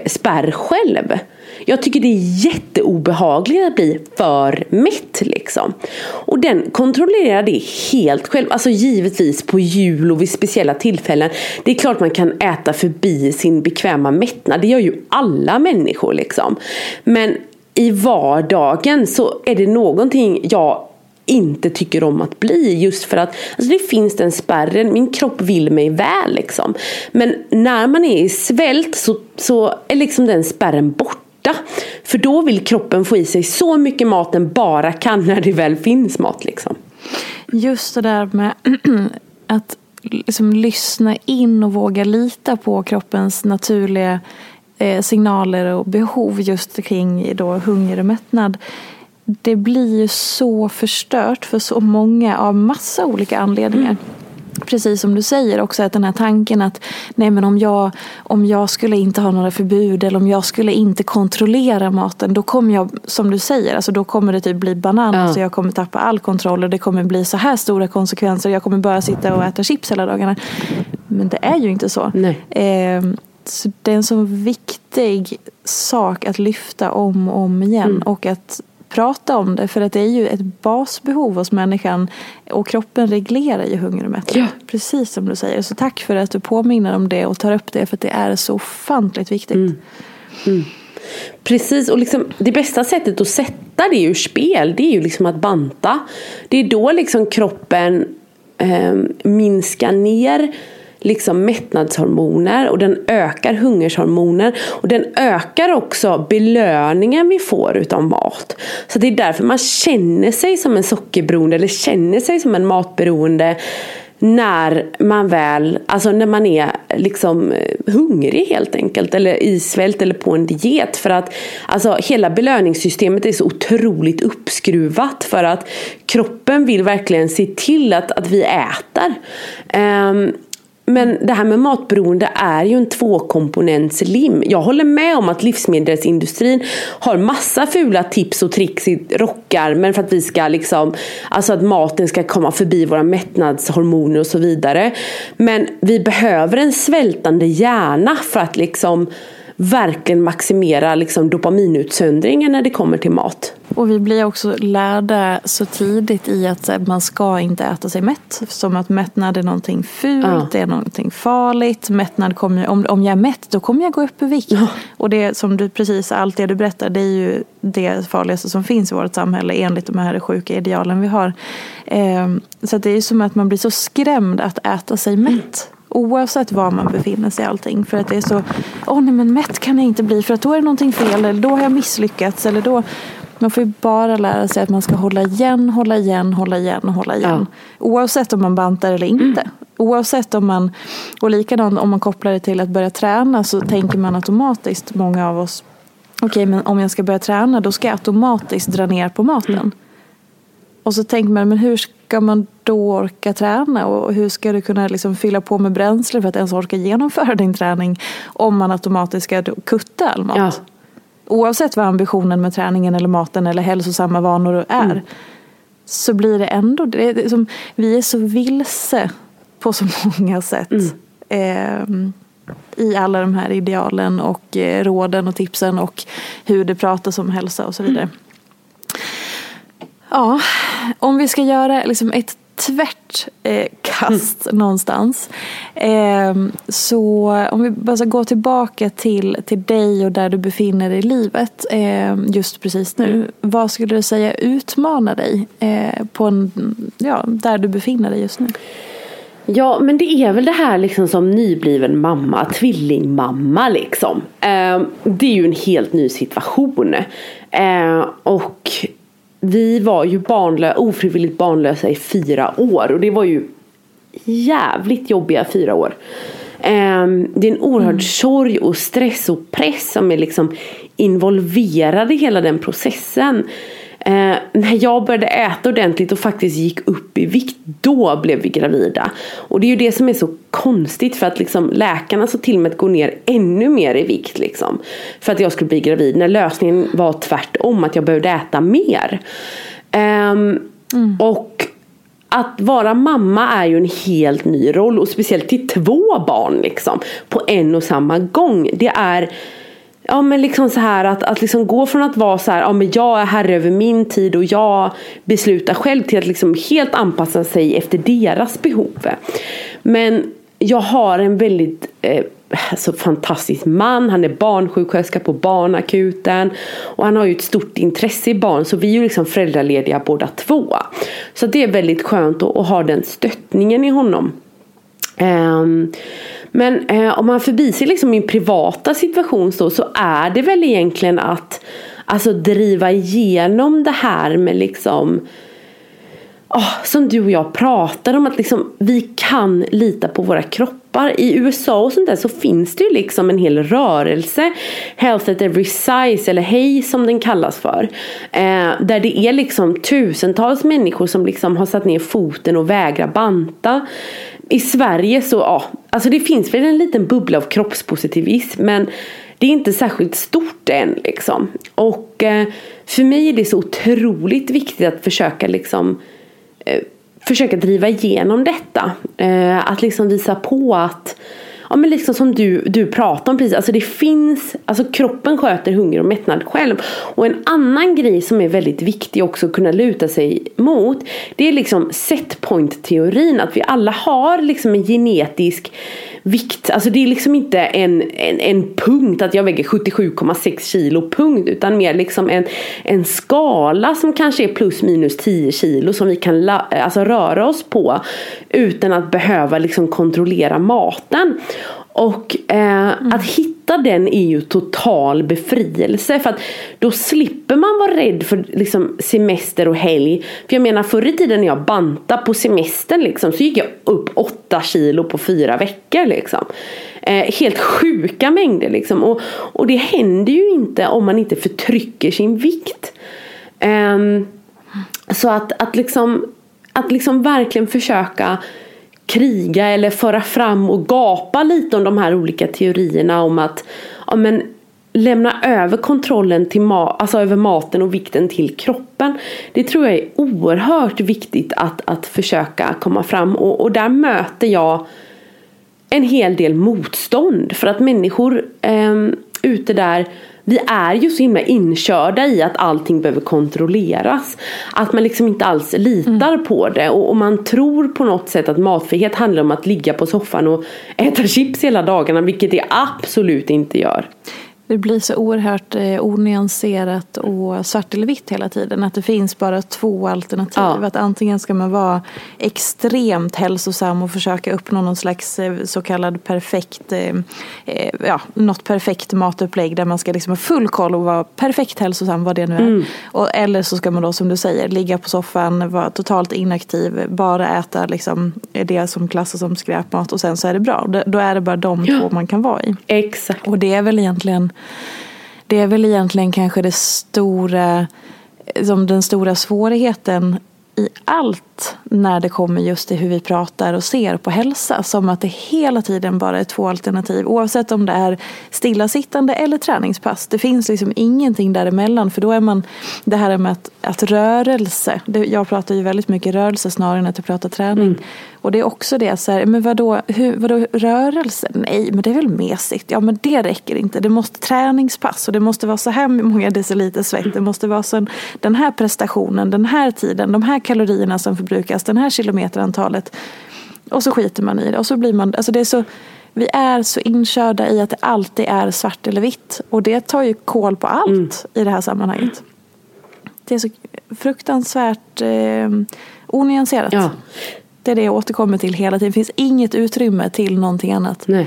spärr själv. Jag tycker det är jätteobehagligt att bli för mätt liksom. Och den kontrollerar det helt själv. Alltså givetvis på jul och vid speciella tillfällen. Det är klart man kan äta förbi sin bekväma mättnad. Det gör ju alla människor liksom. Men i vardagen så är det någonting jag inte tycker om att bli. Just för att alltså det finns den spärren, min kropp vill mig väl. Liksom. Men när man är i svält så, så är liksom den spärren borta för då vill kroppen få i sig så mycket mat den bara kan när det väl finns mat. Liksom. Just det där med att liksom lyssna in och våga lita på kroppens naturliga eh, signaler och behov just kring då hunger och mättnad. Det blir ju så förstört för så många av massa olika anledningar. Mm precis som du säger också att den här tanken att nej men om jag, om jag skulle inte ha några förbud eller om jag skulle inte kontrollera maten då kommer jag, som du säger, alltså då kommer det typ bli banan ja. jag kommer tappa all kontroll och det kommer bli så här stora konsekvenser jag kommer bara sitta och äta chips hela dagarna. Men det är ju inte så. Eh, så det är en så viktig sak att lyfta om och om igen mm. och att prata om det för att det är ju ett basbehov hos människan och kroppen reglerar ju hunger och mättnad. Ja. Precis som du säger. Så tack för att du påminner om det och tar upp det för att det är så ofantligt viktigt. Mm. Mm. Precis, och liksom, det bästa sättet att sätta det ur spel det är ju liksom att banta. Det är då liksom kroppen eh, minskar ner liksom mättnadshormoner och den ökar hungershormoner och den ökar också belöningen vi får utav mat. Så det är därför man känner sig som en sockerberoende eller känner sig som en matberoende när man väl, alltså när man är liksom eh, hungrig helt enkelt eller i svält eller på en diet för att alltså hela belöningssystemet är så otroligt uppskruvat för att kroppen vill verkligen se till att, att vi äter. Um, men det här med matberoende är ju en tvåkomponentslim. Jag håller med om att livsmedelsindustrin har massa fula tips och tricks i rockärmen för att vi ska liksom, alltså att maten ska komma förbi våra mättnadshormoner och så vidare. Men vi behöver en svältande hjärna för att liksom verkligen maximera liksom dopaminutsöndringen när det kommer till mat. Och vi blir också lärda så tidigt i att man ska inte äta sig mätt. Som att mättnad är någonting fult, ja. det är någonting farligt. Mättnad kommer, om, om jag är mätt då kommer jag gå upp i vikt. Ja. Och det som du precis, allt det du berättar det är ju det farligaste som finns i vårt samhälle enligt de här sjuka idealen vi har. Eh, så det är som att man blir så skrämd att äta sig mätt. Oavsett var man befinner sig allting. För att det är så, åh nej men mätt kan jag inte bli för att då är det någonting fel eller då har jag misslyckats eller då man får ju bara lära sig att man ska hålla igen, hålla igen, hålla igen och hålla igen. Ja. Oavsett om man bantar eller inte. Mm. Oavsett om man, och likadant om man kopplar det till att börja träna så tänker man automatiskt, många av oss, okej okay, men om jag ska börja träna då ska jag automatiskt dra ner på maten. Mm. Och så tänker man, men hur ska man då orka träna? Och hur ska du kunna liksom fylla på med bränsle för att ens orka genomföra din träning om man automatiskt ska kutta all mat? Ja. Oavsett vad ambitionen med träningen eller maten eller hälsosamma vanor är. Mm. Så blir det ändå, det är som, vi är så vilse på så många sätt. Mm. Eh, i alla de här idealen och eh, råden och tipsen och hur det pratas om hälsa och så vidare. Mm. Ja, om vi ska göra liksom ett tvärt eh, kast mm. någonstans. Eh, så om vi bara ska gå tillbaka till, till dig och där du befinner dig i livet eh, just precis nu. Vad skulle du säga utmanar dig eh, på en, ja, där du befinner dig just nu? Ja men det är väl det här liksom som nybliven mamma, tvillingmamma liksom. Eh, det är ju en helt ny situation. Eh, och vi var ju barnlö ofrivilligt barnlösa i fyra år och det var ju jävligt jobbiga fyra år. Um, det är en oerhörd mm. sorg och stress och press som är liksom involverad i hela den processen. Eh, när jag började äta ordentligt och faktiskt gick upp i vikt, då blev vi gravida. Och det är ju det som är så konstigt för att liksom läkarna sa till mig att gå ner ännu mer i vikt. Liksom, för att jag skulle bli gravid. När lösningen var tvärtom, att jag behövde äta mer. Eh, mm. Och att vara mamma är ju en helt ny roll och speciellt till två barn liksom på en och samma gång. Det är Ja men liksom så här att, att liksom gå från att vara så här, ja men jag är herre över min tid och jag beslutar själv till att liksom helt anpassa sig efter deras behov. Men jag har en väldigt eh, alltså fantastisk man, han är barnsjuksköterska på barnakuten och han har ju ett stort intresse i barn så vi är ju liksom föräldralediga båda två. Så det är väldigt skönt att, att ha den stöttningen i honom. Um, men eh, om man förbiser liksom min privata situation så, så är det väl egentligen att alltså, driva igenom det här med liksom oh, som du och jag pratar om att liksom, vi kan lita på våra kroppar. I USA och sånt där så finns det ju liksom en hel rörelse. Health at every size eller HEJ som den kallas för. Eh, där det är liksom tusentals människor som liksom har satt ner foten och vägrar banta i Sverige så, ja, alltså det finns väl en liten bubbla av kroppspositivism men det är inte särskilt stort än liksom. Och eh, för mig är det så otroligt viktigt att försöka liksom eh, försöka driva igenom detta. Eh, att liksom visa på att ja, men liksom som du, du pratar om precis, alltså det finns, alltså kroppen sköter hunger och mättnad själv. Och en annan grej som är väldigt viktig också att kunna luta sig mot, det är liksom setpoint teorin, att vi alla har liksom en genetisk vikt, alltså det är liksom inte en, en, en punkt att jag väger 77,6 kilo punkt utan mer liksom en, en skala som kanske är plus minus 10 kilo som vi kan la, alltså röra oss på utan att behöva liksom kontrollera maten. Och eh, mm. att hitta den är ju total befrielse. För att då slipper man vara rädd för liksom, semester och helg. För jag menar förr i tiden när jag bantade på semestern liksom, så gick jag upp 8 kilo på fyra veckor. Liksom. Eh, helt sjuka mängder liksom. Och, och det händer ju inte om man inte förtrycker sin vikt. Eh, så att, att, liksom, att liksom verkligen försöka kriga eller föra fram och gapa lite om de här olika teorierna om att ja, men, lämna över kontrollen till ma alltså över maten och vikten till kroppen. Det tror jag är oerhört viktigt att, att försöka komma fram och, och där möter jag en hel del motstånd för att människor eh, ute där vi är ju så himla inkörda i att allting behöver kontrolleras. Att man liksom inte alls litar mm. på det och, och, man tror på något sätt att matfrihet handlar om att ligga på soffan och äta chips hela dagarna vilket det absolut inte gör. Det blir så oerhört eh, onyanserat och svart eller vitt hela tiden. Att det finns bara två alternativ. Ja. Att antingen ska man vara extremt hälsosam och försöka uppnå någon slags eh, så kallad perfekt, eh, eh, ja, något perfekt matupplägg där man ska liksom ha full koll och vara perfekt hälsosam vad det nu är. Mm. Och, eller så ska man då som du säger ligga på soffan, vara totalt inaktiv, bara äta liksom det som klassas som skräpmat och sen så är det bra. Då är det bara de ja. två man kan vara i. Exakt. Och det är väl egentligen det är väl egentligen kanske det stora, som den stora svårigheten i allt när det kommer just till hur vi pratar och ser på hälsa. Som att det hela tiden bara är två alternativ. Oavsett om det är stillasittande eller träningspass. Det finns liksom ingenting däremellan. För då är man, det här med att, att rörelse. Det, jag pratar ju väldigt mycket rörelse snarare än att jag pratar träning. Mm. Och det är också det, så här, men vadå, hur, vadå rörelse? Nej, men det är väl mesigt. Ja, men det räcker inte. Det måste träningspass och det måste vara så här många deciliter svett. Det måste vara så, den här prestationen, den här tiden, de här kalorierna som förbrukas. det här kilometerantalet. Och så skiter man i det. Och så blir man, alltså det är så, vi är så inkörda i att det alltid är svart eller vitt. Och det tar ju koll på allt Mm. i det här sammanhanget. Det är så fruktansvärt eh, onyanserat. Ja, Det är det jag återkommer till hela tiden. Det finns inget utrymme till någonting annat. nej.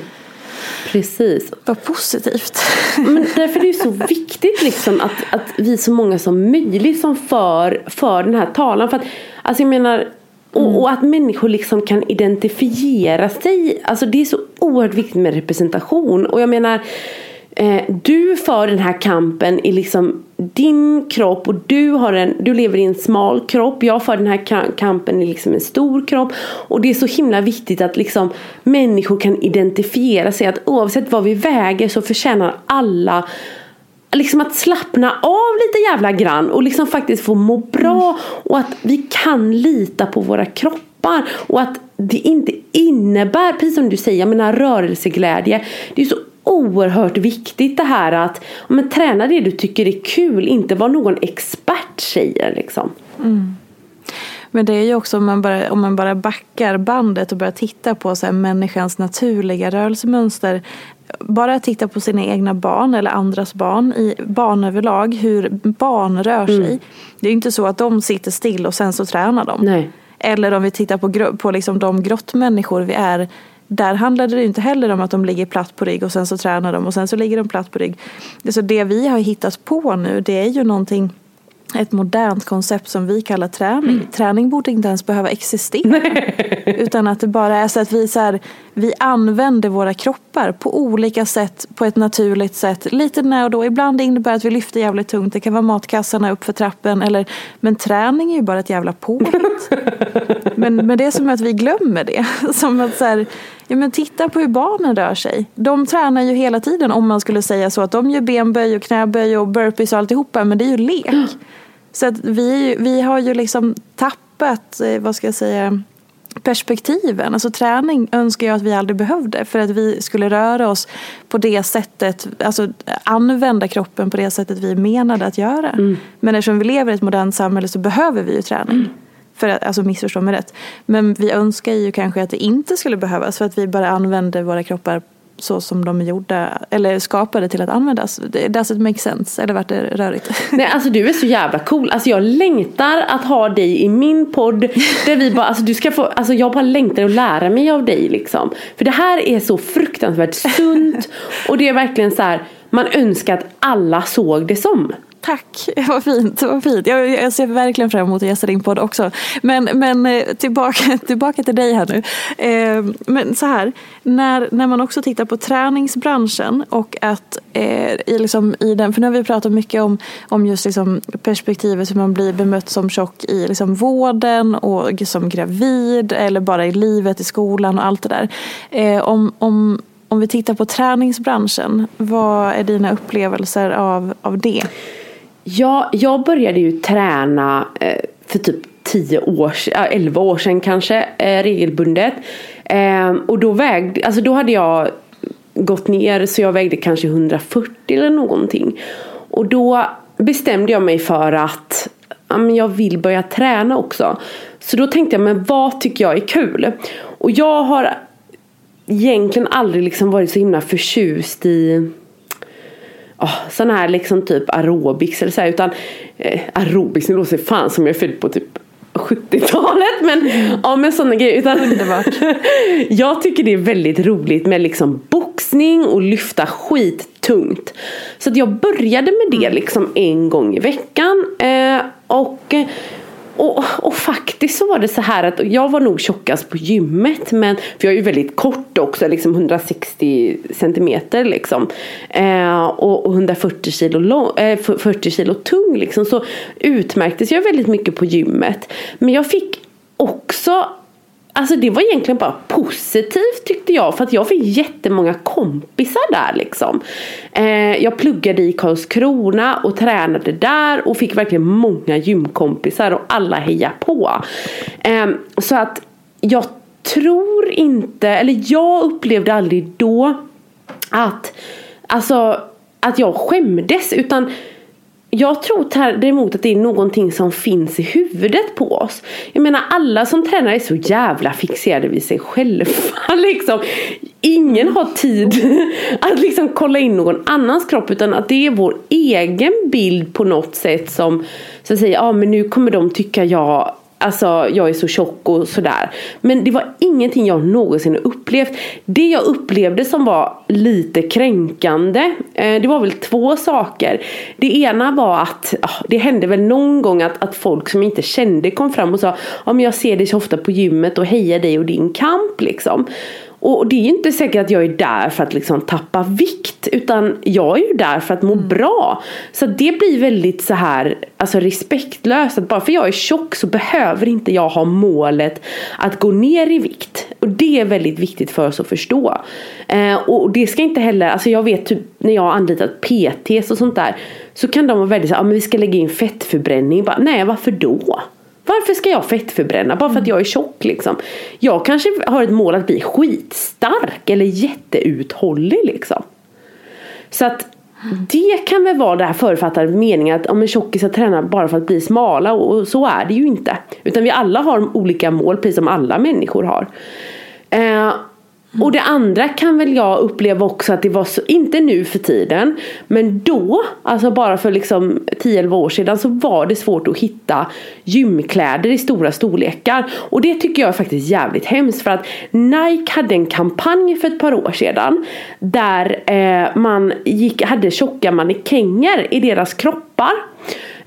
Precis. Vad positivt. Men därför är det ju så viktigt liksom att, att vi så många som möjligt som för, för den här talan. För att, alltså jag menar, och, och att människor liksom kan identifiera sig. Alltså det är så oerhört viktigt med representation. Och jag menar, eh, du för den här kampen i liksom din kropp och du, har en, du lever i en smal kropp. Jag för den här kampen i liksom en stor kropp. Och det är så himla viktigt att liksom människor kan identifiera sig. Att oavsett vad vi väger så förtjänar alla liksom att slappna av lite jävla grann och liksom faktiskt få må bra och att vi kan lita på våra kroppar och att det inte innebär, precis som du säger, jag menar rörelseglädje. Det är så oerhört viktigt det här att men, träna det du tycker är kul, inte vad någon expert säger liksom. Men det är ju också om man bara, om man bara backar bandet och börjar titta på så här människans naturliga rörelsemönster. Bara titta på sina egna barn eller andras barn, i barn överlag, hur barn rör sig. Det är ju inte så att de sitter still och sen så tränar de. Nej. Eller om vi tittar på, på liksom de grottmänniskor vi är. Där handlade det inte heller om att de ligger platt på rygg och sen så tränar de och sen så ligger de platt på rygg. Så det vi har hittat på nu det är ju någonting ett modernt koncept som vi kallar träning. Träning borde inte ens behöva existera. Utan att det bara är så att vi, så här, vi använder våra kroppar på olika sätt, på ett naturligt sätt. Lite när och då. Ibland innebär det att vi lyfter jävligt tungt. Det kan vara matkassarna upp för trappen. Eller, men träning är ju bara ett jävla påhitt. men, men det är som att vi glömmer det. Som att så här, ja, men titta på hur barnen rör sig. De tränar ju hela tiden om man skulle säga så. Att de gör benböj och knäböj och burpees och alltihopa. Men det är ju lek. Så att vi, vi har ju liksom tappat, eh, vad ska jag säga, perspektiven. Alltså träning önskar jag att vi aldrig behövde för att vi skulle röra oss på det sättet, alltså använda kroppen på det sättet vi menade att göra. Men eftersom vi lever i ett modernt samhälle så behöver vi ju träning. För att, alltså missförstå mig rätt. Men vi önskar ju kanske att det inte skulle behövas för att vi bara använder våra kroppar så som de är gjorda, eller skapade till att användas. Det does it make sense? Eller vart det rörigt? Nej alltså du är så jävla cool. Alltså jag längtar att ha dig i min podd. Där vi bara, alltså du ska få, alltså jag bara längtar att lära mig av dig liksom. För det här är så fruktansvärt sunt. Och det är verkligen så här, man önskar att alla såg det som. Tack, vad fint. Vad fint. Jag, jag ser verkligen fram emot att gästa din podd också. Men, men eh, tillbaka, tillbaka till dig här nu. Eh, men så här, när, när man också tittar på träningsbranschen och att eh, i, liksom, i den, för nu har vi pratat mycket om, om just liksom perspektivet hur man blir bemött som tjock i liksom vården och som gravid eller bara i livet, i skolan och allt det där. Eh, om, om, om vi tittar på träningsbranschen, vad är dina upplevelser av, av det? Ja, jag började ju träna eh, för typ 10 år, sedan, 11 år sedan kanske eh, regelbundet. Eh, och då vägde, alltså då hade jag gått ner så jag vägde kanske 140 eller någonting. Och då bestämde jag mig för att ja, jag vill börja träna också. Så då tänkte jag, men vad tycker jag är kul? Och jag har egentligen aldrig liksom varit så himla förtjust i oh, sån här liksom typ aerobics eller så här, utan eh, aerobics, nu låter det fan som jag är född på typ 70-talet men ja men sådana grejer. Utan, jag tycker det är väldigt roligt med liksom boxning och lyfta skit tungt. Så att jag började med det liksom en gång i veckan. Eh, och och, och faktiskt så var det så här att jag var nog tjockast på gymmet men för jag är ju väldigt kort också, liksom 160 centimeter liksom. Eh, och, och 140 kilo, lång, eh, 40 kilo tung liksom. Så utmärktes jag väldigt mycket på gymmet. Men jag fick också Alltså det var egentligen bara positivt tyckte jag för att jag fick jättemånga kompisar där liksom. Eh, jag pluggade i Karlskrona och tränade där och fick verkligen många gymkompisar och alla heja på. Eh, så att jag tror inte, eller jag upplevde aldrig då att, alltså, att jag skämdes utan jag tror däremot att det är någonting som finns i huvudet på oss. Jag menar alla som tränar är så jävla fixerade vid sig själva. Liksom. Ingen har tid att liksom kolla in någon annans kropp utan att det är vår egen bild på något sätt som så säger, ja ah, men nu kommer de tycka jag Alltså jag är så tjock och sådär. Men det var ingenting jag någonsin upplevt. Det jag upplevde som var lite kränkande. Eh, det var väl två saker. Det ena var att ah, det hände väl någon gång att, att folk som inte kände kom fram och sa Ja men jag ser dig så ofta på gymmet och hejar dig och din kamp liksom. Och det är inte säkert att jag är där för att liksom tappa vikt utan jag är ju där för att må mm. bra. Så det blir väldigt så här alltså respektlöst att bara för jag är tjock så behöver inte jag ha målet att gå ner i vikt. Och det är väldigt viktigt för oss att förstå. Eh, och det ska inte heller, alltså jag vet typ när jag har anlitat PTs och sånt där så kan de vara väldigt så ja men vi ska lägga in fettförbränning. Bara, Nej varför då? Varför ska jag fettförbränna bara för att jag är tjock liksom? Jag kanske har ett mål att bli skitstark eller jätteuthållig liksom. Så att det kan väl vara det här förutfattade meningen att om en tjockisar tränar bara för att bli smala och så är det ju inte. Utan vi alla har olika mål precis som alla människor har. Eh, Mm. Och det andra kan väl jag uppleva också att det var så, inte nu för tiden, men då, alltså bara för liksom 10-11 år sedan så var det svårt att hitta gymkläder i stora storlekar. Och det tycker jag är faktiskt jävligt hemskt för att Nike hade en kampanj för ett par år sedan där eh, man gick, hade tjocka mannekänger i deras kroppar.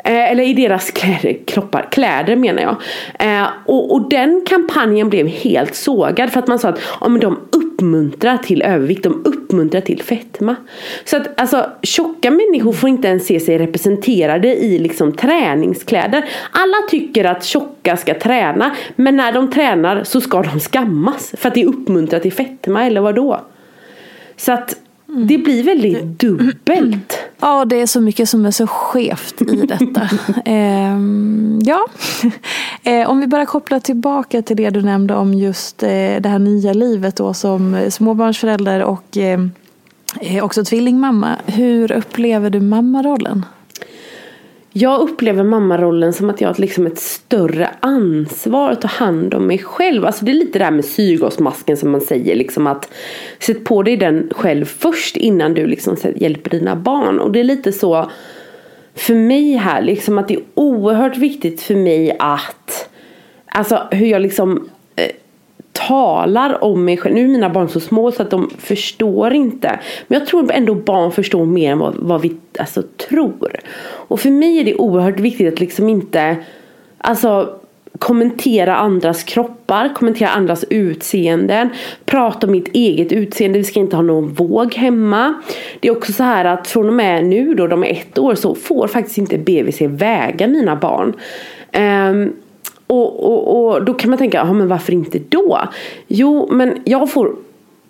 Eh, eller i deras kläder, kroppar, kläder menar jag. Eh, och, och, den kampanjen blev helt sågad för att man sa att ja, men de uppmuntrar till övervikt, de uppmuntrar till fetma. Så att alltså tjocka människor får inte ens se sig representerade i liksom träningskläder. Alla tycker att tjocka ska träna men när de tränar så ska de skammas för att det uppmuntrar till fetma eller vad då? Så att Mm. Det blir väldigt dubbelt. Ja, det är så mycket som är så skevt i detta. eh, ja, eh, om vi bara kopplar tillbaka till det du nämnde om just eh, det här nya livet då som småbarnsförälder och eh, eh, också tvillingmamma. Hur upplever du mammarollen? Jag upplever mammarollen som att jag har liksom ett större ansvar att ta hand om mig själv. Alltså det är lite det här med syrgasmasken som man säger. Liksom att sätt på dig den själv först innan du liksom hjälper dina barn. Och det är lite så för mig här liksom att det är oerhört viktigt för mig att Alltså hur jag liksom talar om mig själv. Nu är mina barn så små så att de förstår inte. Men jag tror ändå barn förstår mer än vad, vad vi alltså, tror. Och för mig är det oerhört viktigt att liksom inte alltså, kommentera andras kroppar, kommentera andras utseenden, prata om mitt eget utseende, vi ska inte ha någon våg hemma. Det är också så här att från och med nu då de är ett år så får faktiskt inte BVC väga mina barn. Um, och, och, och då kan man tänka, men varför inte då? Jo, men jag får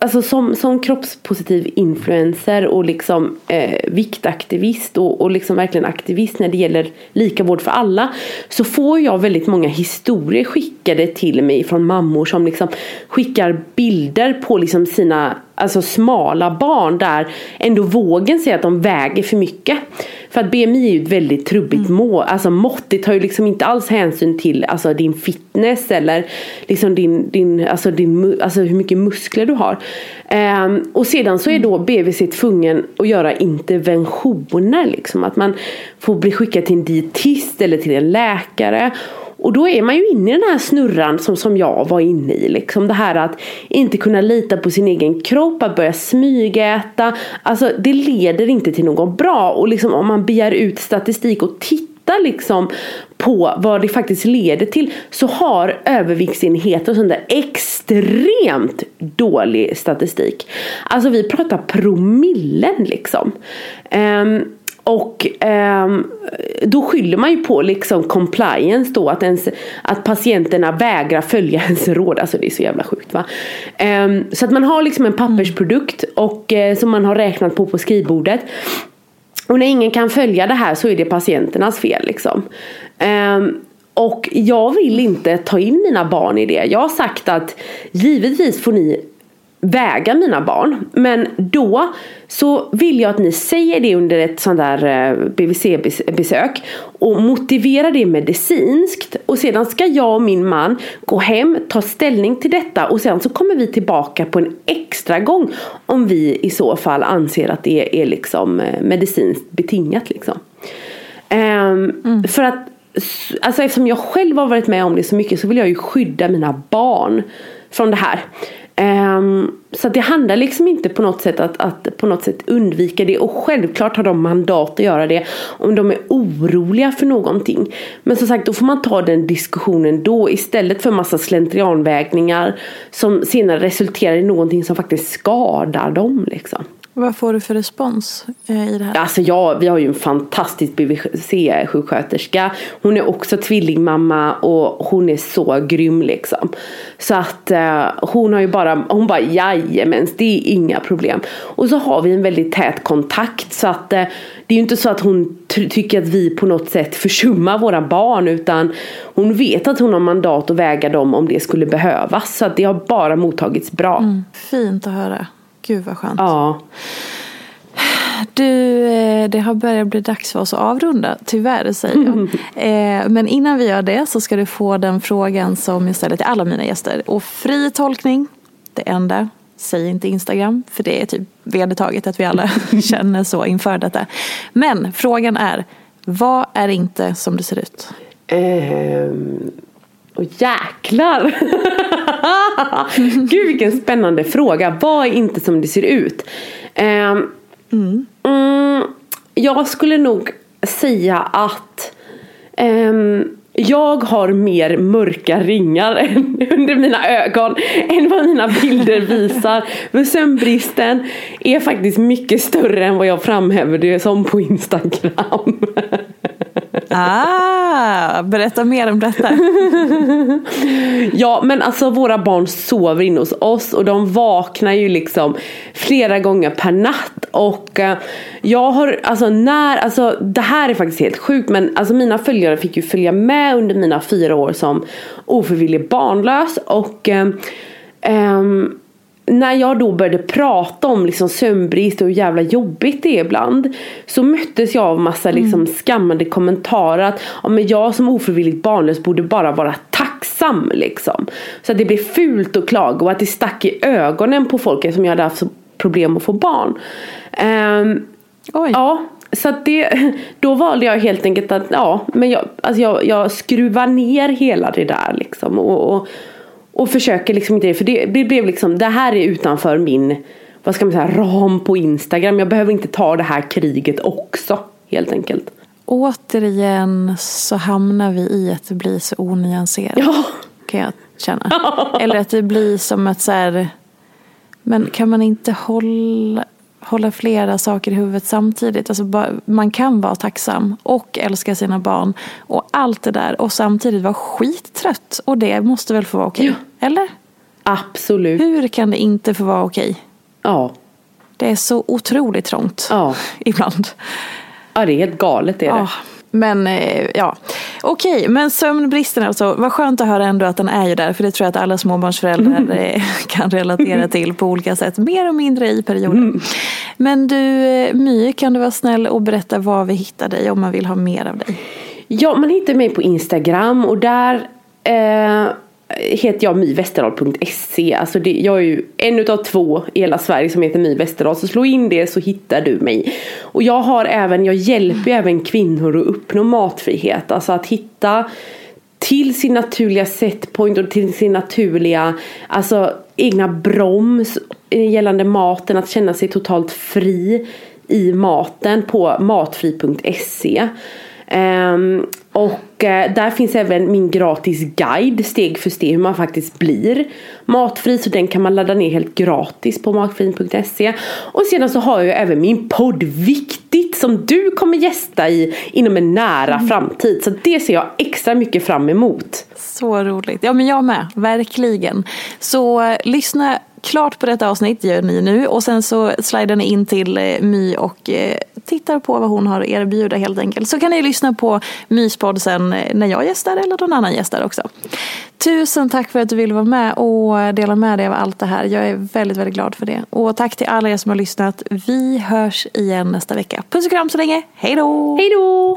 Alltså som, som kroppspositiv influencer och liksom eh, viktaktivist och, och liksom verkligen aktivist när det gäller lika vård för alla så får jag väldigt många historier skickade till mig från mammor som liksom skickar bilder på liksom sina alltså smala barn där ändå vågen säger att de väger för mycket. För att BMI är ju ett väldigt trubbigt mm. mål. Alltså måttet tar ju liksom inte alls hänsyn till alltså, din fitness eller liksom din, din, alltså, din, alltså hur mycket muskler du har. Um, och sedan så är då mm. BVC tvungen att göra interventioner. Liksom. Att man får bli skickad till en dietist eller till en läkare. Och då är man ju inne i den här snurran som, som jag var inne i. Liksom det här att inte kunna lita på sin egen kropp, att börja smygäta. Alltså det leder inte till något bra. Och liksom om man begär ut statistik och tittar liksom på vad det faktiskt leder till så har överviktsenheter och sånt där extremt dålig statistik. Alltså vi pratar promillen liksom. Um, och eh, då skyller man ju på liksom compliance då att, ens, att patienterna vägrar följa ens råd. Alltså det är så jävla sjukt va. Eh, så att man har liksom en pappersprodukt och, eh, som man har räknat på på skrivbordet. Och när ingen kan följa det här så är det patienternas fel liksom. Eh, och jag vill inte ta in mina barn i det. Jag har sagt att givetvis får ni väga mina barn. Men då så vill jag att ni säger det under ett sånt där eh, BVC-besök och motivera det medicinskt. Och sedan ska jag och min man gå hem, ta ställning till detta och sen så kommer vi tillbaka på en extra gång om vi i så fall anser att det är liksom eh, medicinskt betingat. Liksom. Um, mm. För att alltså eftersom jag själv har varit med om det så mycket så vill jag ju skydda mina barn från det här. Um, så det handlar liksom inte på något sätt att, att på något sätt undvika det och självklart har de mandat att göra det om de är oroliga för någonting. Men som sagt då får man ta den diskussionen då istället för massa slentrianvägningar som senare resulterar i någonting som faktiskt skadar dem liksom. Vad får du för respons eh, i det här? Alltså ja, vi har ju en fantastisk BVC-sjuksköterska. Hon är också tvillingmamma och hon är så grym liksom. Så att uh, hon har ju bara, hon bara jajamens det är inga problem. Och så har vi en väldigt tät kontakt så att uh, det är ju inte så att hon tycker att vi på något sätt försummar våra barn utan hon vet att hon har mandat att väga dem om det skulle behövas. Så att det har bara mottagits bra. Mm, fint att höra. Gud vad skönt. Ja. Du, eh, det har börjat bli dags för oss att avrunda, tyvärr säger jag. Eh, men innan vi gör det så ska du få den frågan som jag ställer till alla mina gäster. Och fri tolkning, det enda. Säg inte Instagram, för det är typ vedertaget att vi alla känner så inför detta. Men frågan är, vad är inte som det ser ut? Um, och jäklar! Gud vilken spännande fråga. Vad är inte som det ser ut? Um, mm. Mm, jag skulle nog säga att um, jag har mer mörka ringar under mina ögon än vad mina bilder visar. För sömnbristen är faktiskt mycket större än vad jag framhäver det som på Instagram. Ah, berätta mer om detta. ja men alltså våra barn sover inne hos oss och de vaknar ju liksom flera gånger per natt. Och eh, jag har, alltså när, alltså det här är faktiskt helt sjukt men alltså mina följare fick ju följa med under mina fyra år som ofrivillig barnlös. Och um, när jag då började prata om liksom sömnbrist och hur jävla jobbigt det är ibland så möttes jag av massa mm. liksom skammande kommentarer att ja, men jag som ofrivilligt barnlös borde bara vara tacksam liksom. Så att det blev fult att klaga och att det stack i ögonen på folk eftersom jag hade haft problem att få barn. Um, Oj. Ja, så det, då valde jag helt enkelt att ja, men jag, alltså jag, jag skruvar ner hela det där liksom. och, och och försöker liksom inte, för det, det blev liksom, det här är utanför min, vad ska man säga, ram på Instagram. Jag behöver inte ta det här kriget också, helt enkelt. Återigen så hamnar vi i att det blir så onyanserat. Ja. Kan jag känna. Eller att det blir som att så här, men kan man inte hålla, hålla flera saker i huvudet samtidigt. Alltså man kan vara tacksam och älska sina barn och allt det där och samtidigt vara skittrött. Och det måste väl få vara okej? Ja. Eller? Absolut. Hur kan det inte få vara okej? Ja. Det är så otroligt trångt ja. ibland. Ja, det är helt galet är det. Ja. Men eh, ja, okej, okay, men sömnbristen alltså, vad skönt att höra ändå att den är ju där, för det tror jag att alla småbarnsföräldrar mm. kan relatera till på olika sätt, mer och mindre i perioder. Mm. Men du, eh, My, kan du vara snäll och berätta var vi hittar dig om man vill ha mer av dig? Ja, man hittar mig på Instagram och där eh heter jag myvesterdal.se? Alltså det, jag är ju en utav två i hela Sverige som heter My Västerdal. Så slå in det så hittar du mig. Och jag har även, jag hjälper även kvinnor att uppnå matfrihet. Alltså att hitta till sin naturliga setpoint och till sin naturliga alltså egna broms gällande maten. Att känna sig totalt fri i maten på matfri.se. Um, ehm, och eh, där finns även min gratis guide steg för steg hur man faktiskt blir matfri. Så den kan man ladda ner helt gratis på matfri.se. Och sedan så har jag även min podd Viktigt som du kommer gästa i inom en nära mm. framtid. Så det ser jag extra mycket fram emot. Så roligt. Ja men jag med, verkligen. Så eh, lyssna klart på detta avsnitt, gör ni nu. Och sen så slidar ni in till eh, My och eh, tittar på vad hon har att erbjuda helt enkelt. Så kan ni lyssna på Myspodd sen eh, när jag gästar eller någon annan gästar också. Tusen tack för att du ville vara med och dela med dig av allt det här. Jag är väldigt, väldigt glad för det. Och tack till alla er som har lyssnat. Vi hörs igen nästa vecka. Puss och kram så länge. Hej då! Hej då!